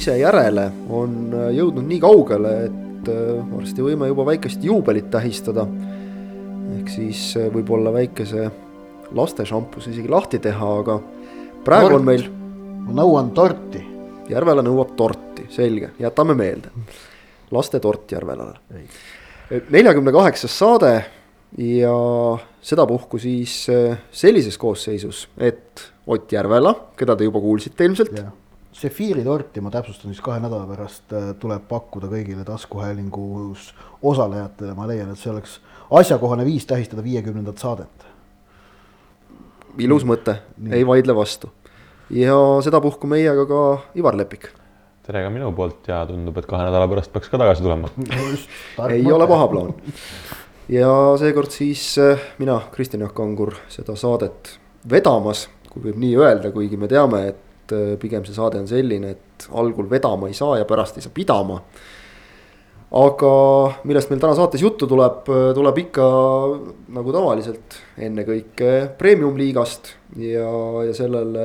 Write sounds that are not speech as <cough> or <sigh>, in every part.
ise järele on jõudnud nii kaugele, et varsti võime juba väikest juubelit tähistada. ehk siis võib-olla väikese lastešampuse isegi lahti teha, aga praegu Tort. on meil. ma nõuan torti. Järvela nõuab torti, selge, jätame meelde. lastetort Järvelale neljakümne kaheksas saade ja sedapuhku siis äh, sellises koosseisus, et Ott Järvela, keda te juba kuulsite ilmselt. Sefiiri torti, ma täpsustan siis kahe nädala pärast äh, tuleb pakkuda kõigile taskuhäälingus osalejatele, ma leian, et see oleks asjakohane viis tähistada viiekümnendat saadet. ilus mõte, ei vaidle vastu. ja sedapuhku meiega ka Ivar Lepik tere ka minu poolt ja tundub, et kahe nädala pärast peaks ka tagasi tulema ei ole paha plaan. ja seekord siis äh, mina, Kristjan Jaak Kangur, seda saadet vedamas, kui võib nii öelda, kuigi me teame, et äh, pigem see saade on selline, et algul vedama ei saa ja pärast ei saa pidama aga millest meil täna saates juttu tuleb, tuleb ikka nagu tavaliselt ennekõike premium-liigast ja, ja sellele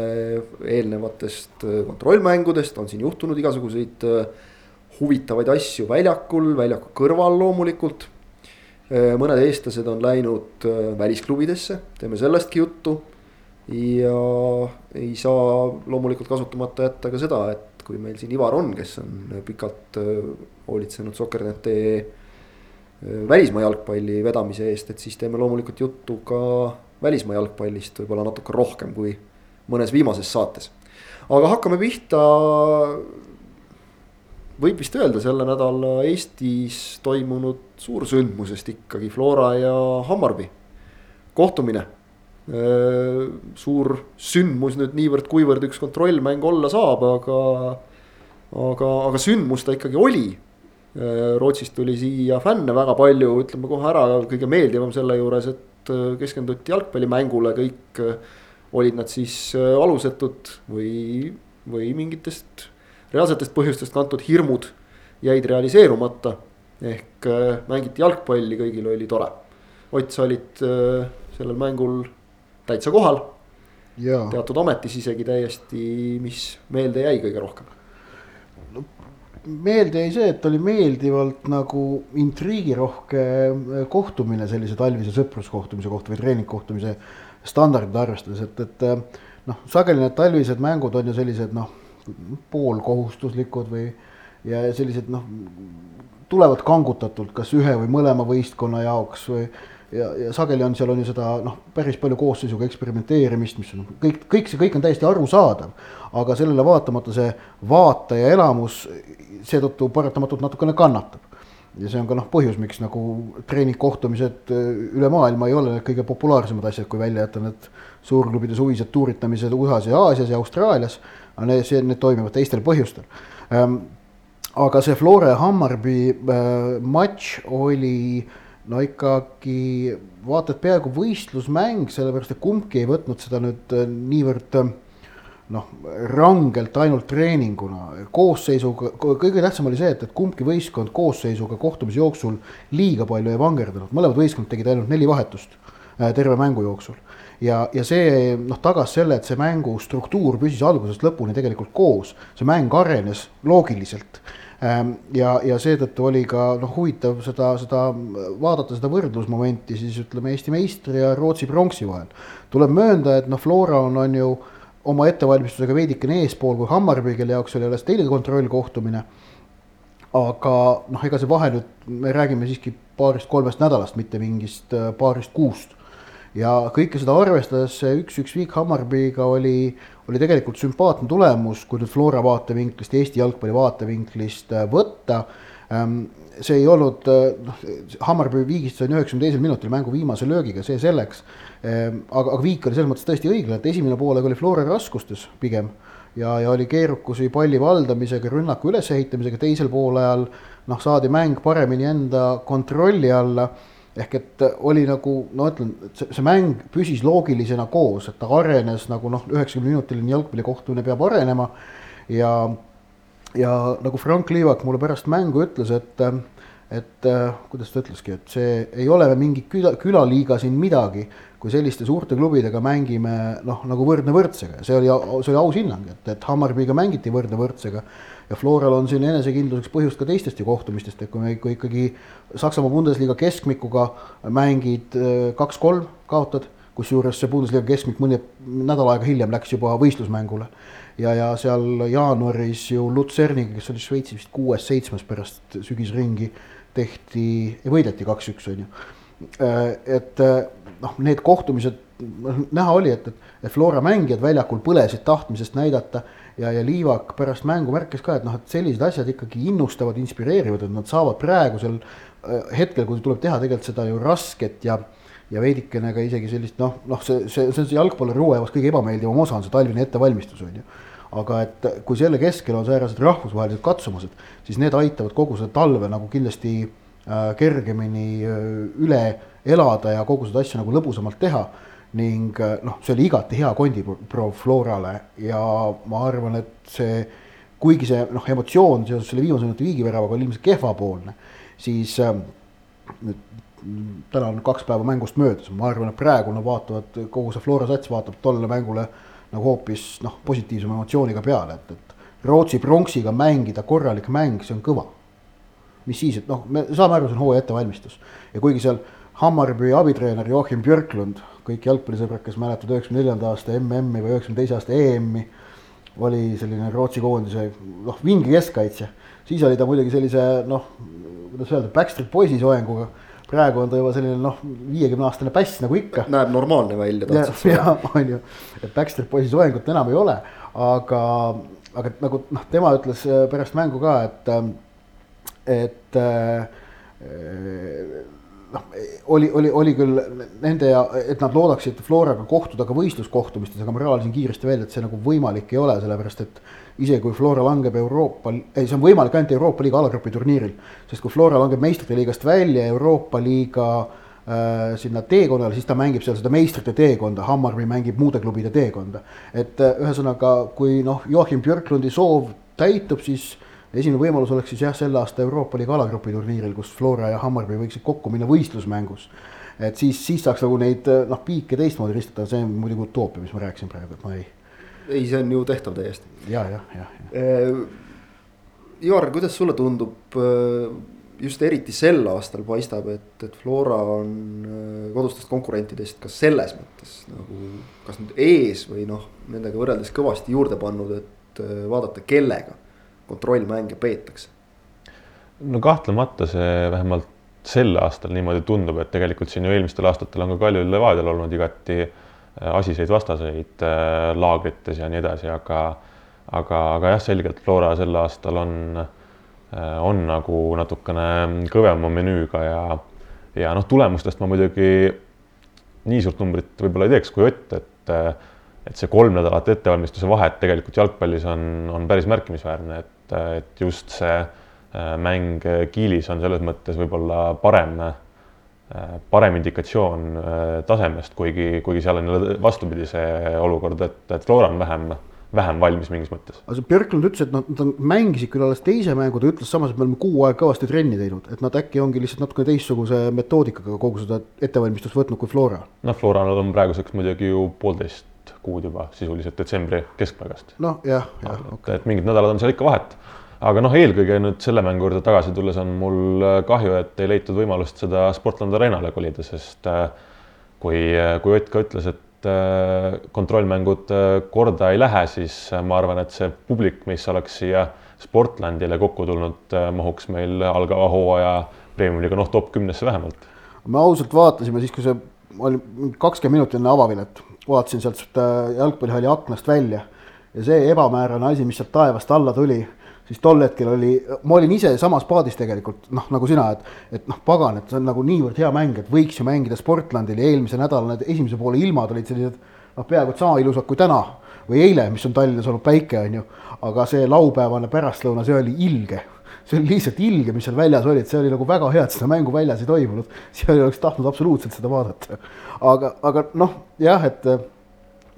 eelnevatest kontrollmängudest on siin juhtunud igasuguseid huvitavaid asju väljakul, väljaku kõrval loomulikult. mõned eestlased on läinud välisklubidesse, teeme sellestki juttu. Ja ei saa loomulikult kasutamata jätta ka seda, et kui meil siin Ivar on, kes on pikalt äh, hoolitsenud Soker.ee äh, välismaa jalgpalli vedamise eest, et siis teeme loomulikult juttu ka välismaa jalgpallist võib-olla natuke rohkem kui mõnes viimases saates. aga hakkame pihta. võib vist öelda selle nädala Eestis toimunud suursündmusest ikkagi Flora ja Hammarby kohtumine suur sündmus nüüd niivõrd-kuivõrd üks kontrollmäng olla saab, aga. aga, aga sündmus ta ikkagi oli. Äh, Rootsist tuli siia fänne väga palju, ütleme kohe ära, kõige meeldivam selle juures, et äh, keskenduti jalgpallimängule, kõik olid nad siis alusetud või, või mingitest reaalsetest põhjustest kantud hirmud jäid realiseerumata. ehk mängiti jalgpalli, kõigil oli tore. Ott, sa olid sellel mängul täitsa kohal. teatud ametis isegi täiesti, mis meelde jäi kõige rohkem no,? meelde jäi see, et oli meeldivalt nagu intriigirohke äh, kohtumine sellise talvise sõpruskohtumise kohta või treeningkohtumise standardid arvestades, et, et äh, noh, sageli need talvised mängud on ju sellised noh, poolkohustuslikud või ja sellised noh, tulevad kangutatult kas ühe või mõlema võistkonna jaoks või ja, ja sageli on seal on ju seda noh, päris palju koosseisuga eksperimenteerimist, mis on kõik, kõik see kõik on täiesti arusaadav. aga sellele vaatamata see vaataja elamus seetõttu paratamatult natukene kannatab. ja see on ka noh, põhjus, miks nagu treeningkohtumised äh, üle maailma ei ole need kõige populaarsemad asjad, kui välja jätta need suurklubide suvised tuuritamised USA-s ja Aasias ja Austraalias. aga need, see, need toimivad teistel põhjustel ähm, aga see Flora ja Hammarby äh, matš oli äh, no ikkagi vaata et peaaegu võistlusmäng, sellepärast et kumbki ei võtnud seda nüüd äh, niivõrd äh, noh, rangelt ainult treeninguna, koosseisuga, kõige tähtsam oli see, et, et kumbki võistkond koosseisuga kohtumise jooksul liiga palju ei vangerdanud, mõlemad võistkond tegid ainult neli vahetust äh, terve mängu jooksul. ja, ja see noh, tagas selle, et see mängu struktuur püsis algusest lõpuni tegelikult koos, see mäng arenes loogiliselt ja, ja seetõttu oli ka noh, huvitav seda, seda vaadata seda võrdlusmomenti siis ütleme Eesti meistri ja Rootsi pronksi vahel. tuleb möönda, et noh, Flora on, on ju oma ettevalmistusega veidikene eespool kui Hammarby, kelle jaoks oli alles teine kontrollkohtumine. aga noh, ega see vahe nüüd, me räägime siiski paarist-kolmest nädalast, mitte mingist äh, paarist kuust ja kõike seda arvestades see üks-üks viik Hammarbyga oli, oli tegelikult sümpaatne tulemus, kui nüüd Flora vaatevinklist, Eesti jalgpalli vaatevinklist äh, võtta. Ähm, see ei olnud, äh, noh, Hammarby viigistas on üheksakümne teisel minutil mängu viimase löögiga, see selleks. Ähm, aga, aga viik oli selles mõttes tõesti õiglane, et esimene poolega oli Flora raskustes pigem ja, ja oli keerukusi palli valdamisega, rünnaku ülesehitamisega, teisel poolajal noh, saadi mäng paremini enda kontrolli alla ehk et oli nagu no ütlen, et see, see mäng püsis loogilisena koos, et ta arenes nagu noh, üheksakümne minutiline jalgpallikohtumine peab arenema. ja, ja nagu Frank Liivak mulle pärast mängu ütles, et, et äh, kuidas ta ütleski, et see ei ole mingi küla, külaliiga siin midagi, kui selliste suurte klubidega mängime noh, nagu võrdne võrdsega ja see oli, see oli aus hinnang, et, et Hammarbyga mängiti võrdne võrdsega ja Floral on siin enesekindluseks põhjust ka teistest ju kohtumistest, et kui me, kui ikkagi Saksamaa Bundesliga keskmikuga mängid äh, kaks-kolm, kaotad, kusjuures see Bundesliga keskmik mõni nädal aega hiljem läks juba võistlusmängule. ja, ja seal jaanuaris ju Lutserniga, kes oli Šveitsis vist kuues-seitsmes pärast sügisringi, tehti, võideti kaks-üks, on ju. Äh, et äh, noh, need kohtumised, näha oli, et, et Flora mängijad väljakul põlesid tahtmisest näidata ja, ja Liivak pärast mängu märkis ka, et noh, et sellised asjad ikkagi innustavad, inspireerivad, et nad saavad praegusel äh, hetkel, kui tuleb teha tegelikult seda ju rasket ja ja veidikene ka isegi sellist noh, noh, see, see, see on see jalgpalluri hooajavas kõige ebameeldivam osa on see talvine ettevalmistus on ju. aga et kui selle keskel on säärased rahvusvahelised katsumused, siis need aitavad kogu seda talve nagu kindlasti äh, kergemini äh, üle elada ja kogu seda asja nagu lõbusamalt teha ning äh, noh, see oli igati hea kondiproov Florale ja ma arvan, et see, kuigi see noh, emotsioon seoses selle viimase minuti viigiväravaga oli ilmselt kehvapoolne, siis äh, nüüd täna on kaks päeva mängust möödas, ma arvan, et praegu nad vaatavad, kogu see Flora sats vaatab tolle mängule nagu hoopis noh, positiivsema emotsiooniga peale, et, et Rootsi pronksiga mängida korralik mäng, see on kõva. mis siis, et noh, me saame aru, see on hooaja ettevalmistus ja kuigi seal Hammarby abitreener Joachim Björklund kõik jalgpallisõbrad, kes mäletavad üheksakümne neljanda aasta MM-i või üheksakümne teise aasta EM-i, oli selline Rootsi koondise noh, vinge keskkaitsja. siis oli ta muidugi sellise noh, kuidas öelda, Backstreet Boysi soenguga. praegu on ta juba selline noh, viiekümne aastane päss nagu ikka. näeb normaalne välja. ja, on ju, et Backstreet Boysi soengut enam ei ole, aga, aga nagu noh, tema ütles äh, pärast mängu ka, et, äh, et äh, noh, oli, oli, oli küll nende ja, et nad loodaksid Floraga kohtuda ka võistluskohtumistes, aga ma reaalsin kiiresti välja, et see nagu võimalik ei ole, sellepärast et isegi kui Flora langeb Euroopa, ei, see on võimalik ainult Euroopa liiga alagrupi turniiril, sest kui Flora langeb meistrite liigast välja Euroopa liiga äh, sinna teekonnale, siis ta mängib seal seda meistrite teekonda, Hammarby mängib muude klubide teekonda. et äh, ühesõnaga, kui noh, Joachim Björklundi soov täitub, siis esimene võimalus oleks siis jah, selle aasta Euroopa liiga alagrupi turniiril, kus Flora ja Hammarby võiksid kokku minna võistlusmängus. et siis, siis saaks nagu neid noh, piike teistmoodi ristada, see on muidugi utoopia, mis ma rääkisin praegu, et ma ei. ei, see on ju tehtav täiesti. ja, jah, jah ja. ja.. Ivar, kuidas sulle tundub, just eriti sel aastal paistab, et, et Flora on kodustest konkurentidest ka selles mõttes nagu kas nüüd ees või noh, nendega võrreldes kõvasti juurde pannud, et vaadata, kellega kontrollmänge peetakse? no kahtlemata see vähemalt sel aastal niimoodi tundub, et tegelikult siin ju eelmistel aastatel on ka Kaljul Levadial olnud igati äh, asiseid vastaseid äh, laagrites ja nii edasi, aga aga, aga jah, selgelt Flora sel aastal on, äh, on nagu natukene kõvema menüüga ja ja noh, tulemustest ma muidugi nii suurt numbrit võib-olla ei teeks kui Ott, et et see kolm nädalat ettevalmistuse vahet tegelikult jalgpallis on, on päris märkimisväärne, et et, et just see äh, mäng Kiilis on selles mõttes võib-olla parem, äh, parem indikatsioon äh, tasemest, kuigi, kuigi seal on vastupidi see olukord, et, et Flora on vähem, vähem valmis mingis mõttes. aga see Björklund ütles, et nad, nad mängisid küll alles teise mängu, ta ütles samas, et me oleme kuu aega kõvasti trenni teinud, et nad äkki ongi lihtsalt natukene teistsuguse metoodikaga kogu seda ettevalmistust võtnud kui Flora. noh, Flora nad on praeguseks muidugi ju poolteist kuud juba sisuliselt detsembri keskpaigast. noh, jah, jah. Okay. et mingid nädalad on seal ikka vahet. aga noh, eelkõige nüüd selle mängu juurde tagasi tulles on mul äh, kahju, et ei leitud võimalust seda Sportland Arenale kolida, sest äh, kui, äh, kui Ott ka ütles, et kontrollmängud korda ei lähe, siis ma arvan, et see publik, mis oleks siia Sportlandile kokku tulnud, mahuks meil algava hooaja premium-liiga noh, top kümnesse vähemalt. me ausalt vaatasime siis, kui see oli kakskümmend minutit enne avavilet vaatasin sealt äh, jalgpallihalli aknast välja ja see ebamäärane asi, mis sealt taevast alla tuli, siis tol hetkel oli, ma olin ise samas paadis tegelikult noh, nagu sina, et, et noh, pagan, et see on nagu niivõrd hea mäng, et võiks ju mängida Sportlandil ja eelmise nädala need esimese poole ilmad olid sellised noh, peaaegu et sama ilusad kui täna või eile, mis on Tallinnas olnud päike, on ju, aga see laupäevane pärastlõuna, see oli ilge see oli lihtsalt ilge, mis seal väljas oli, et see oli nagu väga hea, et seda mängu väljas ei toimunud. <laughs> seal ei oleks tahtnud absoluutselt seda vaadata. aga, aga noh, jah, et äh,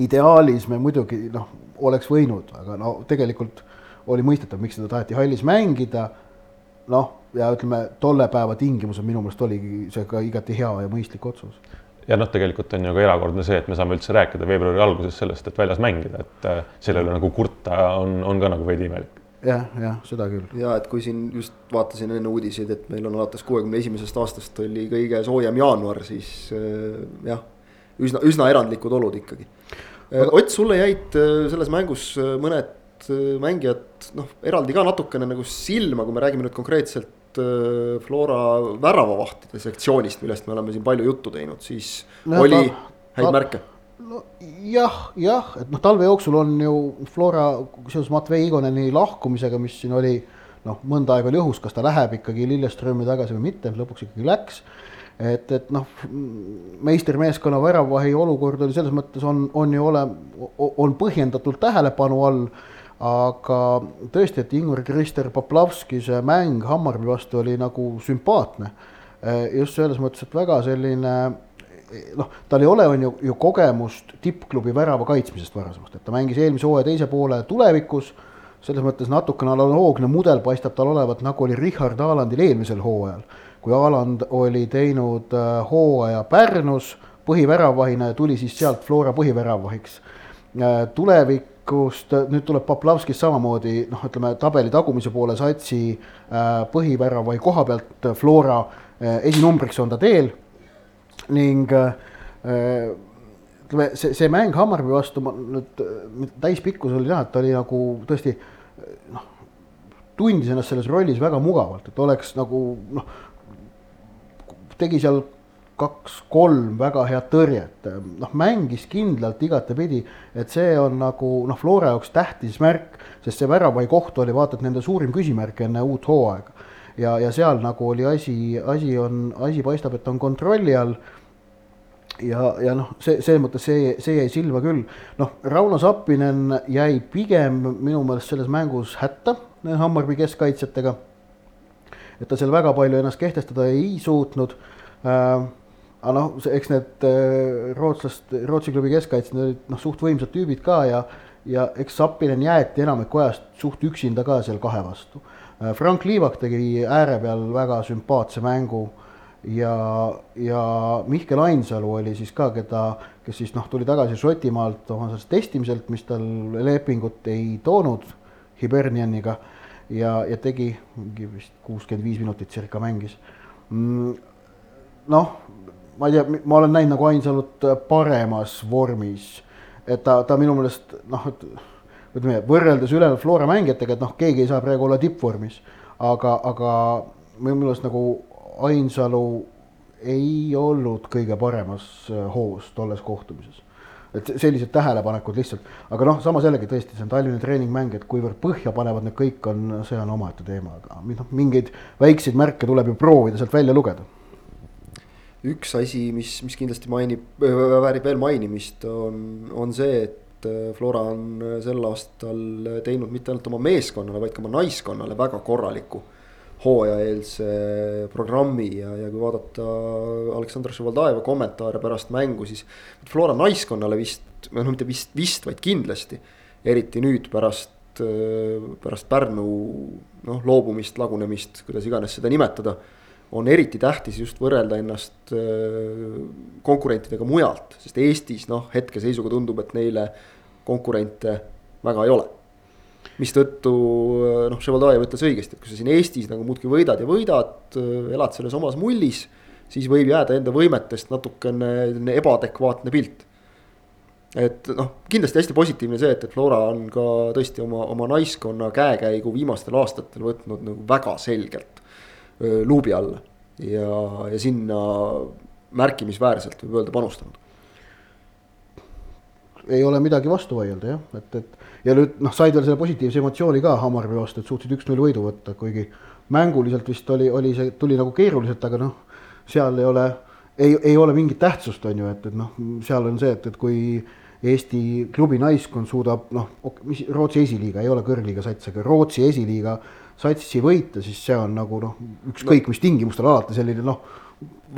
ideaalis me muidugi noh, oleks võinud, aga no tegelikult oli mõistetav, miks seda taheti hallis mängida. noh, ja ütleme, tolle päeva tingimused minu meelest oligi see ka igati hea ja mõistlik otsus. ja noh, tegelikult on ju ka erakordne see, et me saame üldse rääkida veebruari alguses sellest, et väljas mängida, et äh, selle üle nagu kurta on, on ka nagu veidi imelik jah, jah, seda küll. ja et kui siin just vaatasin enne uudiseid, et meil on alates kuuekümne esimesest aastast oli kõige soojem jaanuar, siis äh, jah, üsna, üsna erandlikud olud ikkagi. Ott, sulle jäid selles mängus mõned Äh, mängijad noh, eraldi ka natukene nagu silma, kui me räägime nüüd konkreetselt äh, Flora väravavahtide sektsioonist, millest me oleme siin palju juttu teinud, siis no, oli ta, häid ta, märke. No jah, et noh, talve jooksul on ju Flora seoses Matvei Igoneni lahkumisega, mis siin oli noh, mõnda aega oli õhus, kas ta läheb ikkagi Lilleströmi tagasi või mitte, lõpuks ikkagi läks et, et noh, meistermeeskonna väravvahi olukord oli selles mõttes on, on ju ole, on põhjendatult tähelepanu all aga tõesti, et Ingvar Krister Poplavski see mäng Hammarby vastu oli nagu sümpaatne. just selles mõttes, et väga selline noh, tal ei ole, on ju, ju kogemust tippklubi värava kaitsmisest varasemast, et ta mängis eelmise hooaja teise poole tulevikus. selles mõttes natukene analoogne mudel paistab tal olevat, nagu oli Richard Aalandil eelmisel hooajal. kui Aaland oli teinud äh, hooaja Pärnus põhiväravahina ja tuli siis sealt Flora põhiväravvahiks. Äh, tulevik kust nüüd tuleb Poplavskis samamoodi noh, ütleme tabeli tagumise poole satsi äh, põhivärava koha pealt Flora äh, esinumbriks on ta teel ning äh, ütleme, see, see mäng Hammarby vastu ma nüüd täispikkus oli näha, et ta oli nagu tõesti noh, tundis ennast selles rollis väga mugavalt, et oleks nagu noh, tegi seal kaks-kolm väga head tõrjet, noh mängis kindlalt igatepidi, et see on nagu noh, Flora jaoks tähtis märk, sest see väravai koht oli vaata et nende suurim küsimärk enne uut hooaega. Ja, ja seal nagu oli asi, asi on, asi paistab, et on kontrolli all. ja, ja noh, see, selles mõttes see, see jäi silma küll, noh, Rauno Sappinen jäi pigem minu meelest selles mängus hätta Hammarby keskkaitsjatega. et ta seal väga palju ennast kehtestada ei suutnud äh, aga noh, eks need äh, rootslast, Rootsi klubi keskkaitsjad olid noh, suht võimsad tüübid ka ja, ja eks Sappinen jäeti enamiku ajast suht üksinda ka seal kahe vastu. Äh, Frank Liivak tegi ääre peal väga sümpaatse mängu ja, ja Mihkel Ainsalu oli siis ka, keda, kes siis noh, tuli tagasi Šotimaalt oma sellest testimiselt, mis tal lepingut ei toonud Hibernianiga ja, ja tegi mingi vist kuuskümmend viis minutit circa mängis mm, noh, ma ei tea, ma olen näinud nagu Ainsalut paremas vormis. et ta, ta minu meelest noh, et ütleme võrreldes ülejäänud Flora mängijatega, et noh, keegi ei saa praegu olla tippvormis. aga, aga minu meelest nagu Ainsalu ei olnud kõige paremas äh, hoos tolles kohtumises. et sellised tähelepanekud lihtsalt, aga noh, samas jällegi tõesti, see on Tallinna treeningmäng, et kuivõrd põhja panevad need kõik, on, see on omaette teema, aga noh, mingeid väikseid märke tuleb ju proovida sealt välja lugeda üks asi, mis, mis kindlasti mainib, väärib veel mainimist, on, on see, et äh, Flora on äh, sel aastal teinud mitte ainult oma meeskonnale, vaid ka oma naiskonnale väga korraliku hooajaeelse programmi ja, ja kui vaadata Aleksandr Ševaldaeva kommentaare pärast mängu, siis Flora naiskonnale vist, noh, mitte vist, vist, vaid kindlasti, eriti nüüd pärast, äh, pärast Pärnu noh, loobumist, lagunemist, kuidas iganes seda nimetada on eriti tähtis just võrrelda ennast äh, konkurentidega mujalt, sest Eestis noh, hetkeseisuga tundub, et neile konkurente väga ei ole. mistõttu äh, noh, Ševaldajev ütles õigesti, et kui sa siin Eestis nagu muudkui võidad ja võidad, äh, elad selles omas mullis, siis võib jääda enda võimetest natukene ebaadekvaatne pilt. et noh, kindlasti hästi positiivne see, et, et Flora on ka tõesti oma, oma naiskonna käekäigu viimastel aastatel võtnud nagu väga selgelt luubi alla. ja, ja sinna märkimisväärselt võib öelda panustanud. ei ole midagi vastu vaielda jah, et, et ja nüüd noh, said veel selle positiivse emotsiooni ka Hammarby vastu, et suutsid üks-null võidu võtta, kuigi mänguliselt vist oli, oli see, tuli nagu keeruliselt, aga noh, seal ei ole, ei, ei ole mingit tähtsust, on ju, et, et noh, seal on see, et, et kui Eesti klubi naiskond suudab noh, mis Rootsi esiliiga ei ole kõrgliiga sats, aga Rootsi esiliiga satsi võita, siis see on nagu noh, ükskõik mis tingimustel alati selline noh,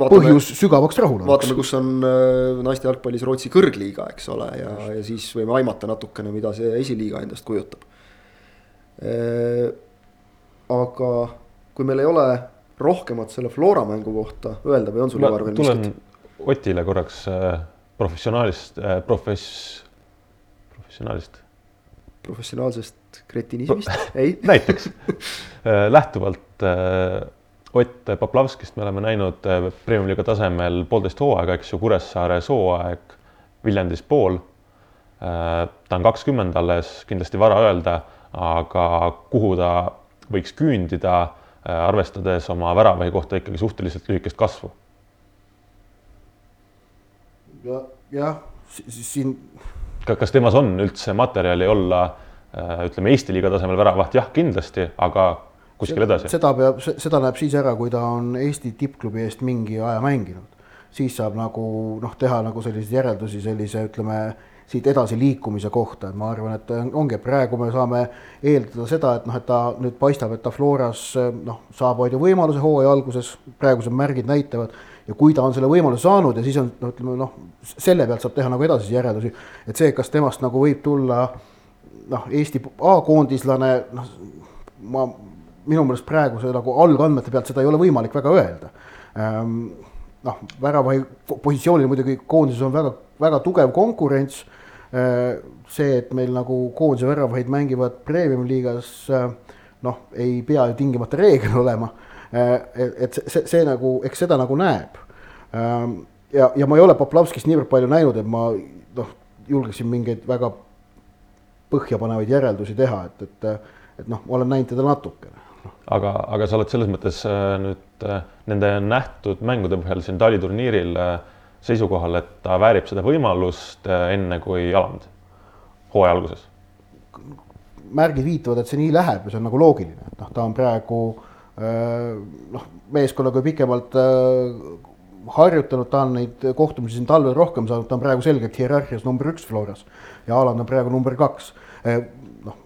põhjus sügavaks rahuloluks. vaatame, kus on äh, naiste jalgpallis Rootsi kõrgliiga, eks ole, ja, ja siis võime aimata natukene, mida see esiliiga endast kujutab. Äh, aga kui meil ei ole rohkemat selle Flora mängu kohta öelda või on sul Ivar veel tulen Otile korraks äh, professionaalist äh,, profess-, professionaalist. professionaalsest kretinismist Pro, <laughs> ei <laughs> näiteks äh, lähtuvalt äh, Ott Poplavskist me oleme näinud äh, Premium-liiga tasemel poolteist hooaega, eks ju, Kuressaares hooaeg, Viljandis pool ta on kakskümmend alles, kindlasti vara öelda, aga kuhu ta võiks küündida arvestades oma väravahi kohta ikkagi suhteliselt lühikest kasvu. ja, jah, siin. kas temas on üldse materjali olla ütleme Eesti liiga tasemel väravaht, jah, kindlasti, aga kuskil edasi? seda peab, seda näeb siis ära, kui ta on Eesti tippklubi eest mingi aja mänginud, siis saab nagu noh, teha nagu selliseid järeldusi sellise ütleme siit edasi liikumise kohta, et ma arvan, et ongi, et praegu me saame eeldada seda, et noh, et ta nüüd paistab, et ta Floras noh, saab vaid ju võimaluse hooaja alguses, praegused märgid näitavad. ja kui ta on selle võimaluse saanud ja siis on no ütleme noh, selle pealt saab teha nagu edasisi järeldusi, et see, kas temast nagu võib tulla noh, Eesti A-koondislane, noh, ma minu meelest praeguse nagu algandmete pealt seda ei ole võimalik väga öelda ähm, noh, väravahi positsioonil muidugi koondises on väga, väga tugev konkurents Äh, see, et meil nagu koondise väravaid mängivad premium-liigas, äh, noh, ei pea ju tingimata reegel olema. Äh, et see, see nagu, eks seda nagu näeb. Ähm, ja, ja ma ei ole Poplavskist niivõrd palju näinud, et ma noh, julgeksin mingeid väga põhjapanevaid järeldusi teha, et, et, et noh, ma olen näinud teda natukene aga, aga sa oled selles mõttes nüüd nende nähtud mängude põhjal siin taliturniiril äh, seisukohal, et ta väärib seda võimalust äh, enne kui Aland hooaja alguses? märgid viitavad, et see nii läheb ja see on nagu loogiline, et noh, ta on praegu äh, noh, meeskonnaga pikemalt äh, harjutanud, ta on neid kohtumisi siin talvel rohkem saanud, ta on praegu selgelt hierarhias number üks Floras ja Aland on praegu number kaks. noh,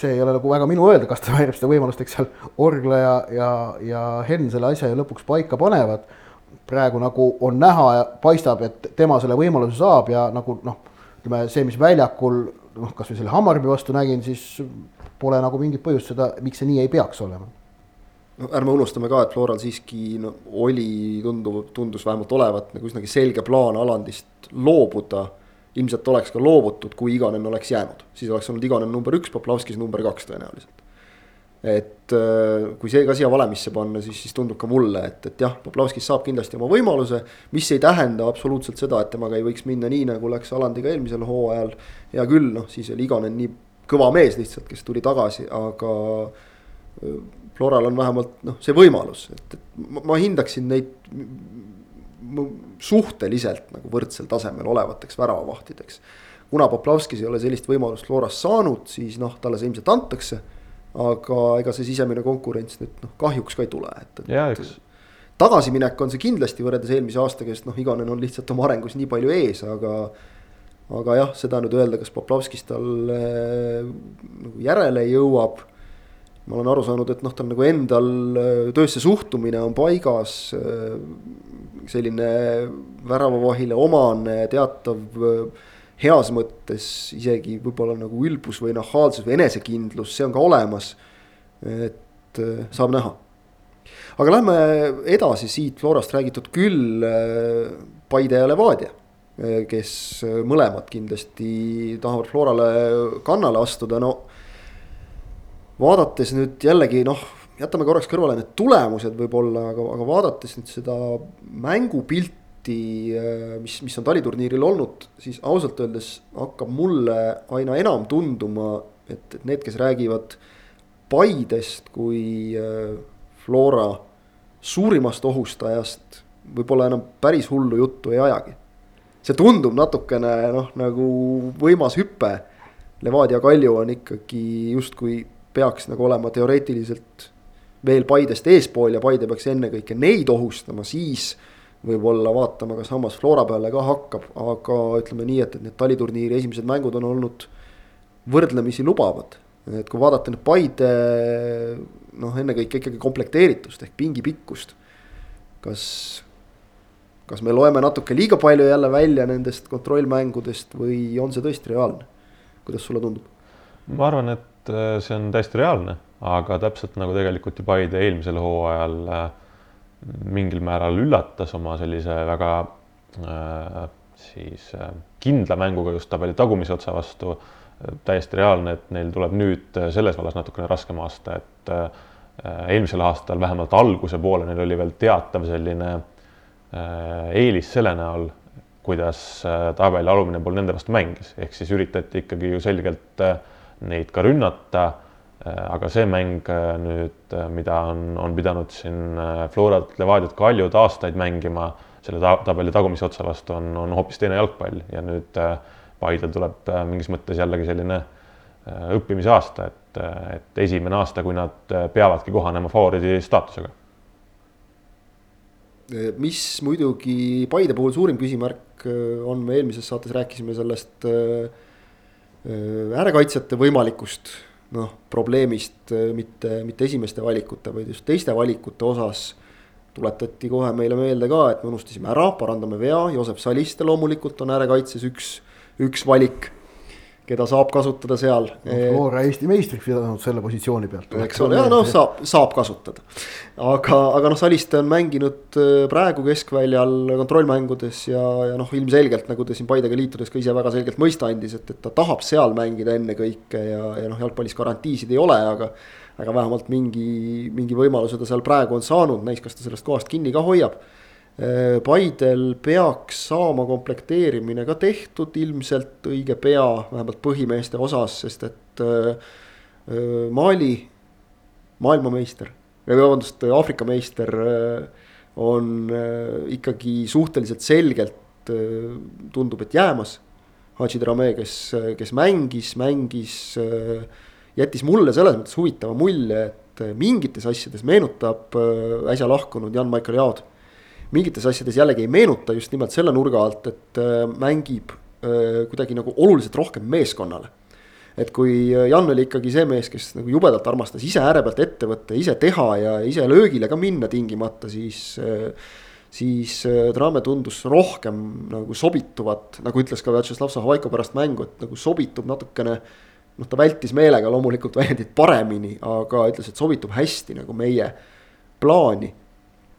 see ei ole nagu väga minu öelda, kas ta väärib seda võimalust, eks seal Orgla ja, ja, ja Henn selle asja ju lõpuks paika panevad praegu nagu on näha ja paistab, et tema selle võimaluse saab ja nagu noh, ütleme see, mis väljakul noh, kasvõi selle Hammarby vastu nägin, siis pole nagu mingit põhjust seda, miks see nii ei peaks olema. No ärme unustame ka, et Floral siiski no, oli, tundub, tundus vähemalt olevat nagu üsnagi selge plaan Alandist loobuda. ilmselt oleks ka loobutud, kui Igonen oleks jäänud, siis oleks olnud Igonen number üks, Poplavskis number kaks tõenäoliselt et äh, kui see ka siia valemisse panna, siis, siis tundub ka mulle, et, et jah, Poplavskis saab kindlasti oma võimaluse. mis ei tähenda absoluutselt seda, et temaga ei võiks minna nii, nagu läks Alandiga eelmisel hooajal. hea küll, noh siis oli Igonen nii kõva mees lihtsalt, kes tuli tagasi, aga. Äh, Floral on vähemalt noh, see võimalus, et, et ma, ma hindaksin neid suhteliselt nagu võrdsel tasemel olevateks väravavahtideks. kuna Poplavskis ei ole sellist võimalust Floras saanud, siis noh, talle see ilmselt antakse aga ega see sisemine konkurents nüüd noh, kahjuks ka ei tule, et, et. tagasiminek on see kindlasti võrreldes eelmise aastaga, sest noh, Igonen on lihtsalt oma arengus nii palju ees, aga. aga jah, seda nüüd öelda, kas Poplavskis talle nagu järele jõuab. Ma olen aru saanud, et noh, tal nagu endal töösse suhtumine on paigas. selline väravavahile omane teatav heas mõttes isegi võib-olla nagu ülbus või nahaalsus või enesekindlus, see on ka olemas. et äh, saab näha. aga lähme edasi siit Florast räägitud küll äh, Paide ja Levadia, äh, kes mõlemad kindlasti tahavad Florale kannale astuda, no. Vaadates nüüd jällegi noh, jätame korraks kõrvale need tulemused võib-olla, aga, aga vaadates nüüd seda mängupilti pilti, äh, mis, mis on taliturniiril olnud, siis ausalt öeldes hakkab mulle aina enam tunduma, et, et need, kes räägivad Paidest kui äh, Flora suurimast ohustajast, võib-olla enam päris hullu juttu ei ajagi. see tundub natukene noh, nagu võimas hüpe. Levadia Kalju on ikkagi justkui peaks nagu olema teoreetiliselt veel Paidest eespool ja Paide peaks ennekõike neid ohustama, siis võib-olla vaatama, kas hammas Flora peale ka hakkab, aga ütleme nii, et, et need taliturniiri esimesed mängud on olnud võrdlemisi lubavad. et kui vaadata nüüd Paide noh, ennekõike ikkagi komplekteeritust ehk pingi pikkust. kas, kas me loeme natuke liiga palju jälle välja nendest kontrollmängudest või on see tõesti reaalne? kuidas sulle tundub? ma arvan, et äh, see on täiesti reaalne, aga täpselt nagu tegelikult ju Paide eelmisel hooajal äh, mingil määral üllatas oma sellise väga äh, siis kindla mänguga just tabeli tagumise otsa vastu täiesti reaalne, et neil tuleb nüüd selles vallas natukene raskem aasta, et eelmisel aastal vähemalt alguse poole neil oli veel teatav selline eelis selle näol, kuidas tabeli alumine pool nende vastu mängis, ehk siis üritati ikkagi ju selgelt äh, neid ka rünnata äh, aga see mäng äh, nüüd, äh, mida on, on pidanud siin Florat, Levadiat, Kaljut aastaid mängima selle ta tabeli tagumise otsa vastu, on, on hoopis teine jalgpall ja nüüd Paidel tuleb mingis mõttes jällegi selline õppimise aasta, et, et esimene aasta, kui nad peavadki kohanema favoriidi staatusega. mis muidugi Paide puhul suurim küsimärk on, me eelmises saates rääkisime sellest äärekaitsjate võimalikust noh, probleemist mitte, mitte esimeste valikute, vaid just teiste valikute osas tuletati kohe meile meelde ka, et me unustasime ära, parandame vea, Joosep Saliste loomulikult on äärekaitses üks, üks valik keda saab kasutada seal no,. Flora Eesti meistriks pidanud selle positsiooni pealt. eks ole, ja noh, saab, saab kasutada. aga, aga noh, Saliste on mänginud äh, praegu keskväljal kontrollmängudes ja, ja noh, ilmselgelt nagu ta siin Paidega liitudes ka ise väga selgelt mõista andis, et, et ta tahab seal mängida ennekõike ja, ja noh, jalgpallis garantiisid ei ole, aga. aga vähemalt mingi, mingi võimaluse ta seal praegu on saanud, näis, kas ta sellest kohast kinni ka hoiab Paidel peaks saama komplekteerimine ka tehtud ilmselt õige pea, vähemalt põhimeeste osas, sest et äh, äh, Mali maailmameister, vabandust, Aafrika meister on ikkagi suhteliselt selgelt tundub, et jäämas. Hadži Drame, kes, kes mängis, mängis, jättis mulle selles mõttes huvitava mulje, et mingites asjades meenutab äsja lahkunud Jan-Maicel Jaod mingites asjades jällegi ei meenuta just nimelt selle nurga alt, et äh, mängib äh, kuidagi nagu oluliselt rohkem meeskonnale. et kui äh, Jan oli ikkagi see mees, kes nagu jubedalt armastas ise ääre pealt ette võtta, ise teha ja ise löögile ka minna tingimata, siis siis Trame tundus rohkem nagu sobituvat, nagu ütles ka Vjatšeslav Zahovaiko pärast mängu, et nagu sobitub natukene. noh, ta vältis meelega loomulikult <laughs> väljendit paremini, aga ütles, et sobitub hästi nagu meie plaani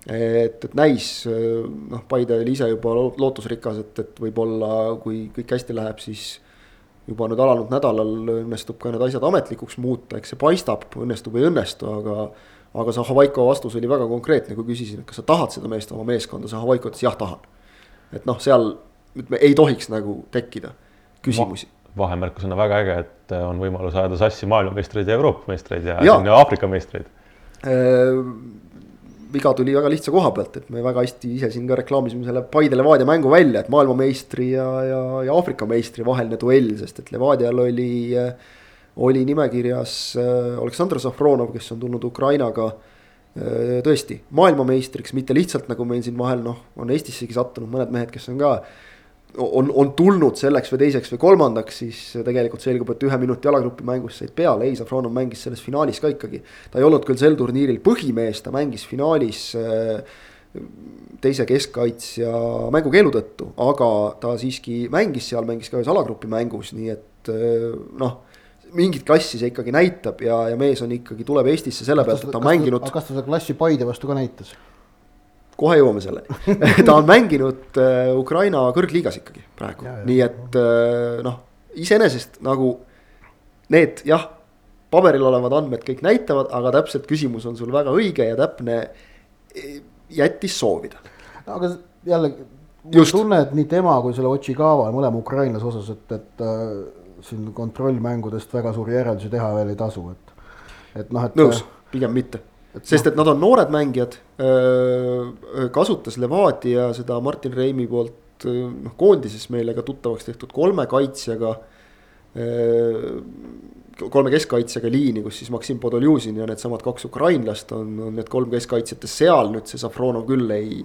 et, et näis, noh, Paide oli ise juba lootusrikas, et, et võib-olla kui kõik hästi läheb, siis juba nüüd alanud nädalal õnnestub ka need asjad ametlikuks muuta, eks see paistab, õnnestub, ei õnnestu, aga. aga Zahhovaiko vastus oli väga konkreetne, kui küsisin, et kas sa tahad seda meest oma meeskonda, Zahhovaiko ütles jah, tahan. et noh, seal ütleme, ei tohiks nagu tekkida küsimusi vahemärkusena väga äge, et on võimalus ajada sassi maailmameistreid ja Euroopa meistreid ja, ja. Aafrika meistreid äh, viga tuli väga lihtsa koha pealt, et me väga hästi ise siin ka reklaamisime selle Paide Levadia mängu välja, et maailmameistri ja, ja, ja Aafrika meistri vaheline duell, sest et Levadial oli, oli nimekirjas Aleksandr Safronov, kes on tulnud Ukrainaga tõesti maailmameistriks, mitte lihtsalt nagu meil siin vahel noh, on Eestissegi sattunud mõned mehed, kes on ka on, on tulnud selleks või teiseks või kolmandaks, siis tegelikult selgub, et ühe minuti jalagrupi mängus said peale, ei, Safronov mängis selles finaalis ka ikkagi. ta ei olnud küll sel turniiril põhimees, ta mängis finaalis äh, teise keskkaitsja mängukeelu tõttu, aga ta siiski mängis seal, mängis ka ühes alagrupi mängus, nii et äh, noh mingit klassi see ikkagi näitab ja, ja mees on ikkagi, tuleb Eestisse selle pealt, et ta on mänginud. kas ta seda klassi Paide vastu ka näitas? Kohe jõuame selleni <laughs> ta on mänginud äh, Ukraina kõrgliigas ikkagi praegu, nii et äh, noh, iseenesest nagu need jah, paberil olevad andmed kõik näitavad, aga täpselt küsimus on sul väga õige ja täpne. jättis soovida. aga jälle, mul on tunne, et nii tema kui selle Otšikava mõlema ukrainlase osas, et, et äh, siin kontrollmängudest väga suuri järeldusi teha veel ei tasu, et, et noh, et. nõus, pigem mitte sest et nad on noored mängijad. kasutas Levadia seda Martin Reimi poolt noh, koondises meile ka tuttavaks tehtud kolme kaitsjaga. kolme keskkaitsjaga liini, kus siis Maksim Podoljuzin ja needsamad kaks ukrainlast on, on need kolm keskkaitsjat ja seal nüüd see Safronov küll ei.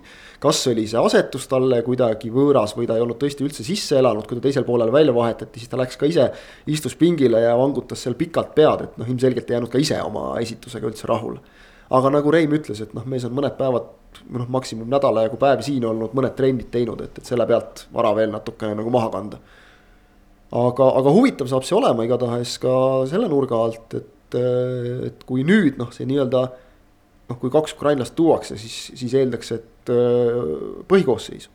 kas oli see asetus talle kuidagi võõras või ta ei olnud tõesti üldse sisse elanud, kui ta teisel poolel välja vahetati, siis ta läks ka ise. istus pingile ja vangutas seal pikalt pead, et noh, ilmselgelt ei jäänud ka ise oma esitusega üldse rahule aga nagu Reim ütles, et noh, mees on mõned päevad, noh maksimum nädala jagu päevi siin olnud, mõned trennid teinud, et, et selle pealt vara veel natukene nagu maha kanda. aga, aga huvitav saab see olema igatahes ka selle nurga alt, et et, kui nüüd noh, see nii-öelda noh, kui kaks ukrainlast tuuakse, siis, siis eeldaks, et põhikoosseisu.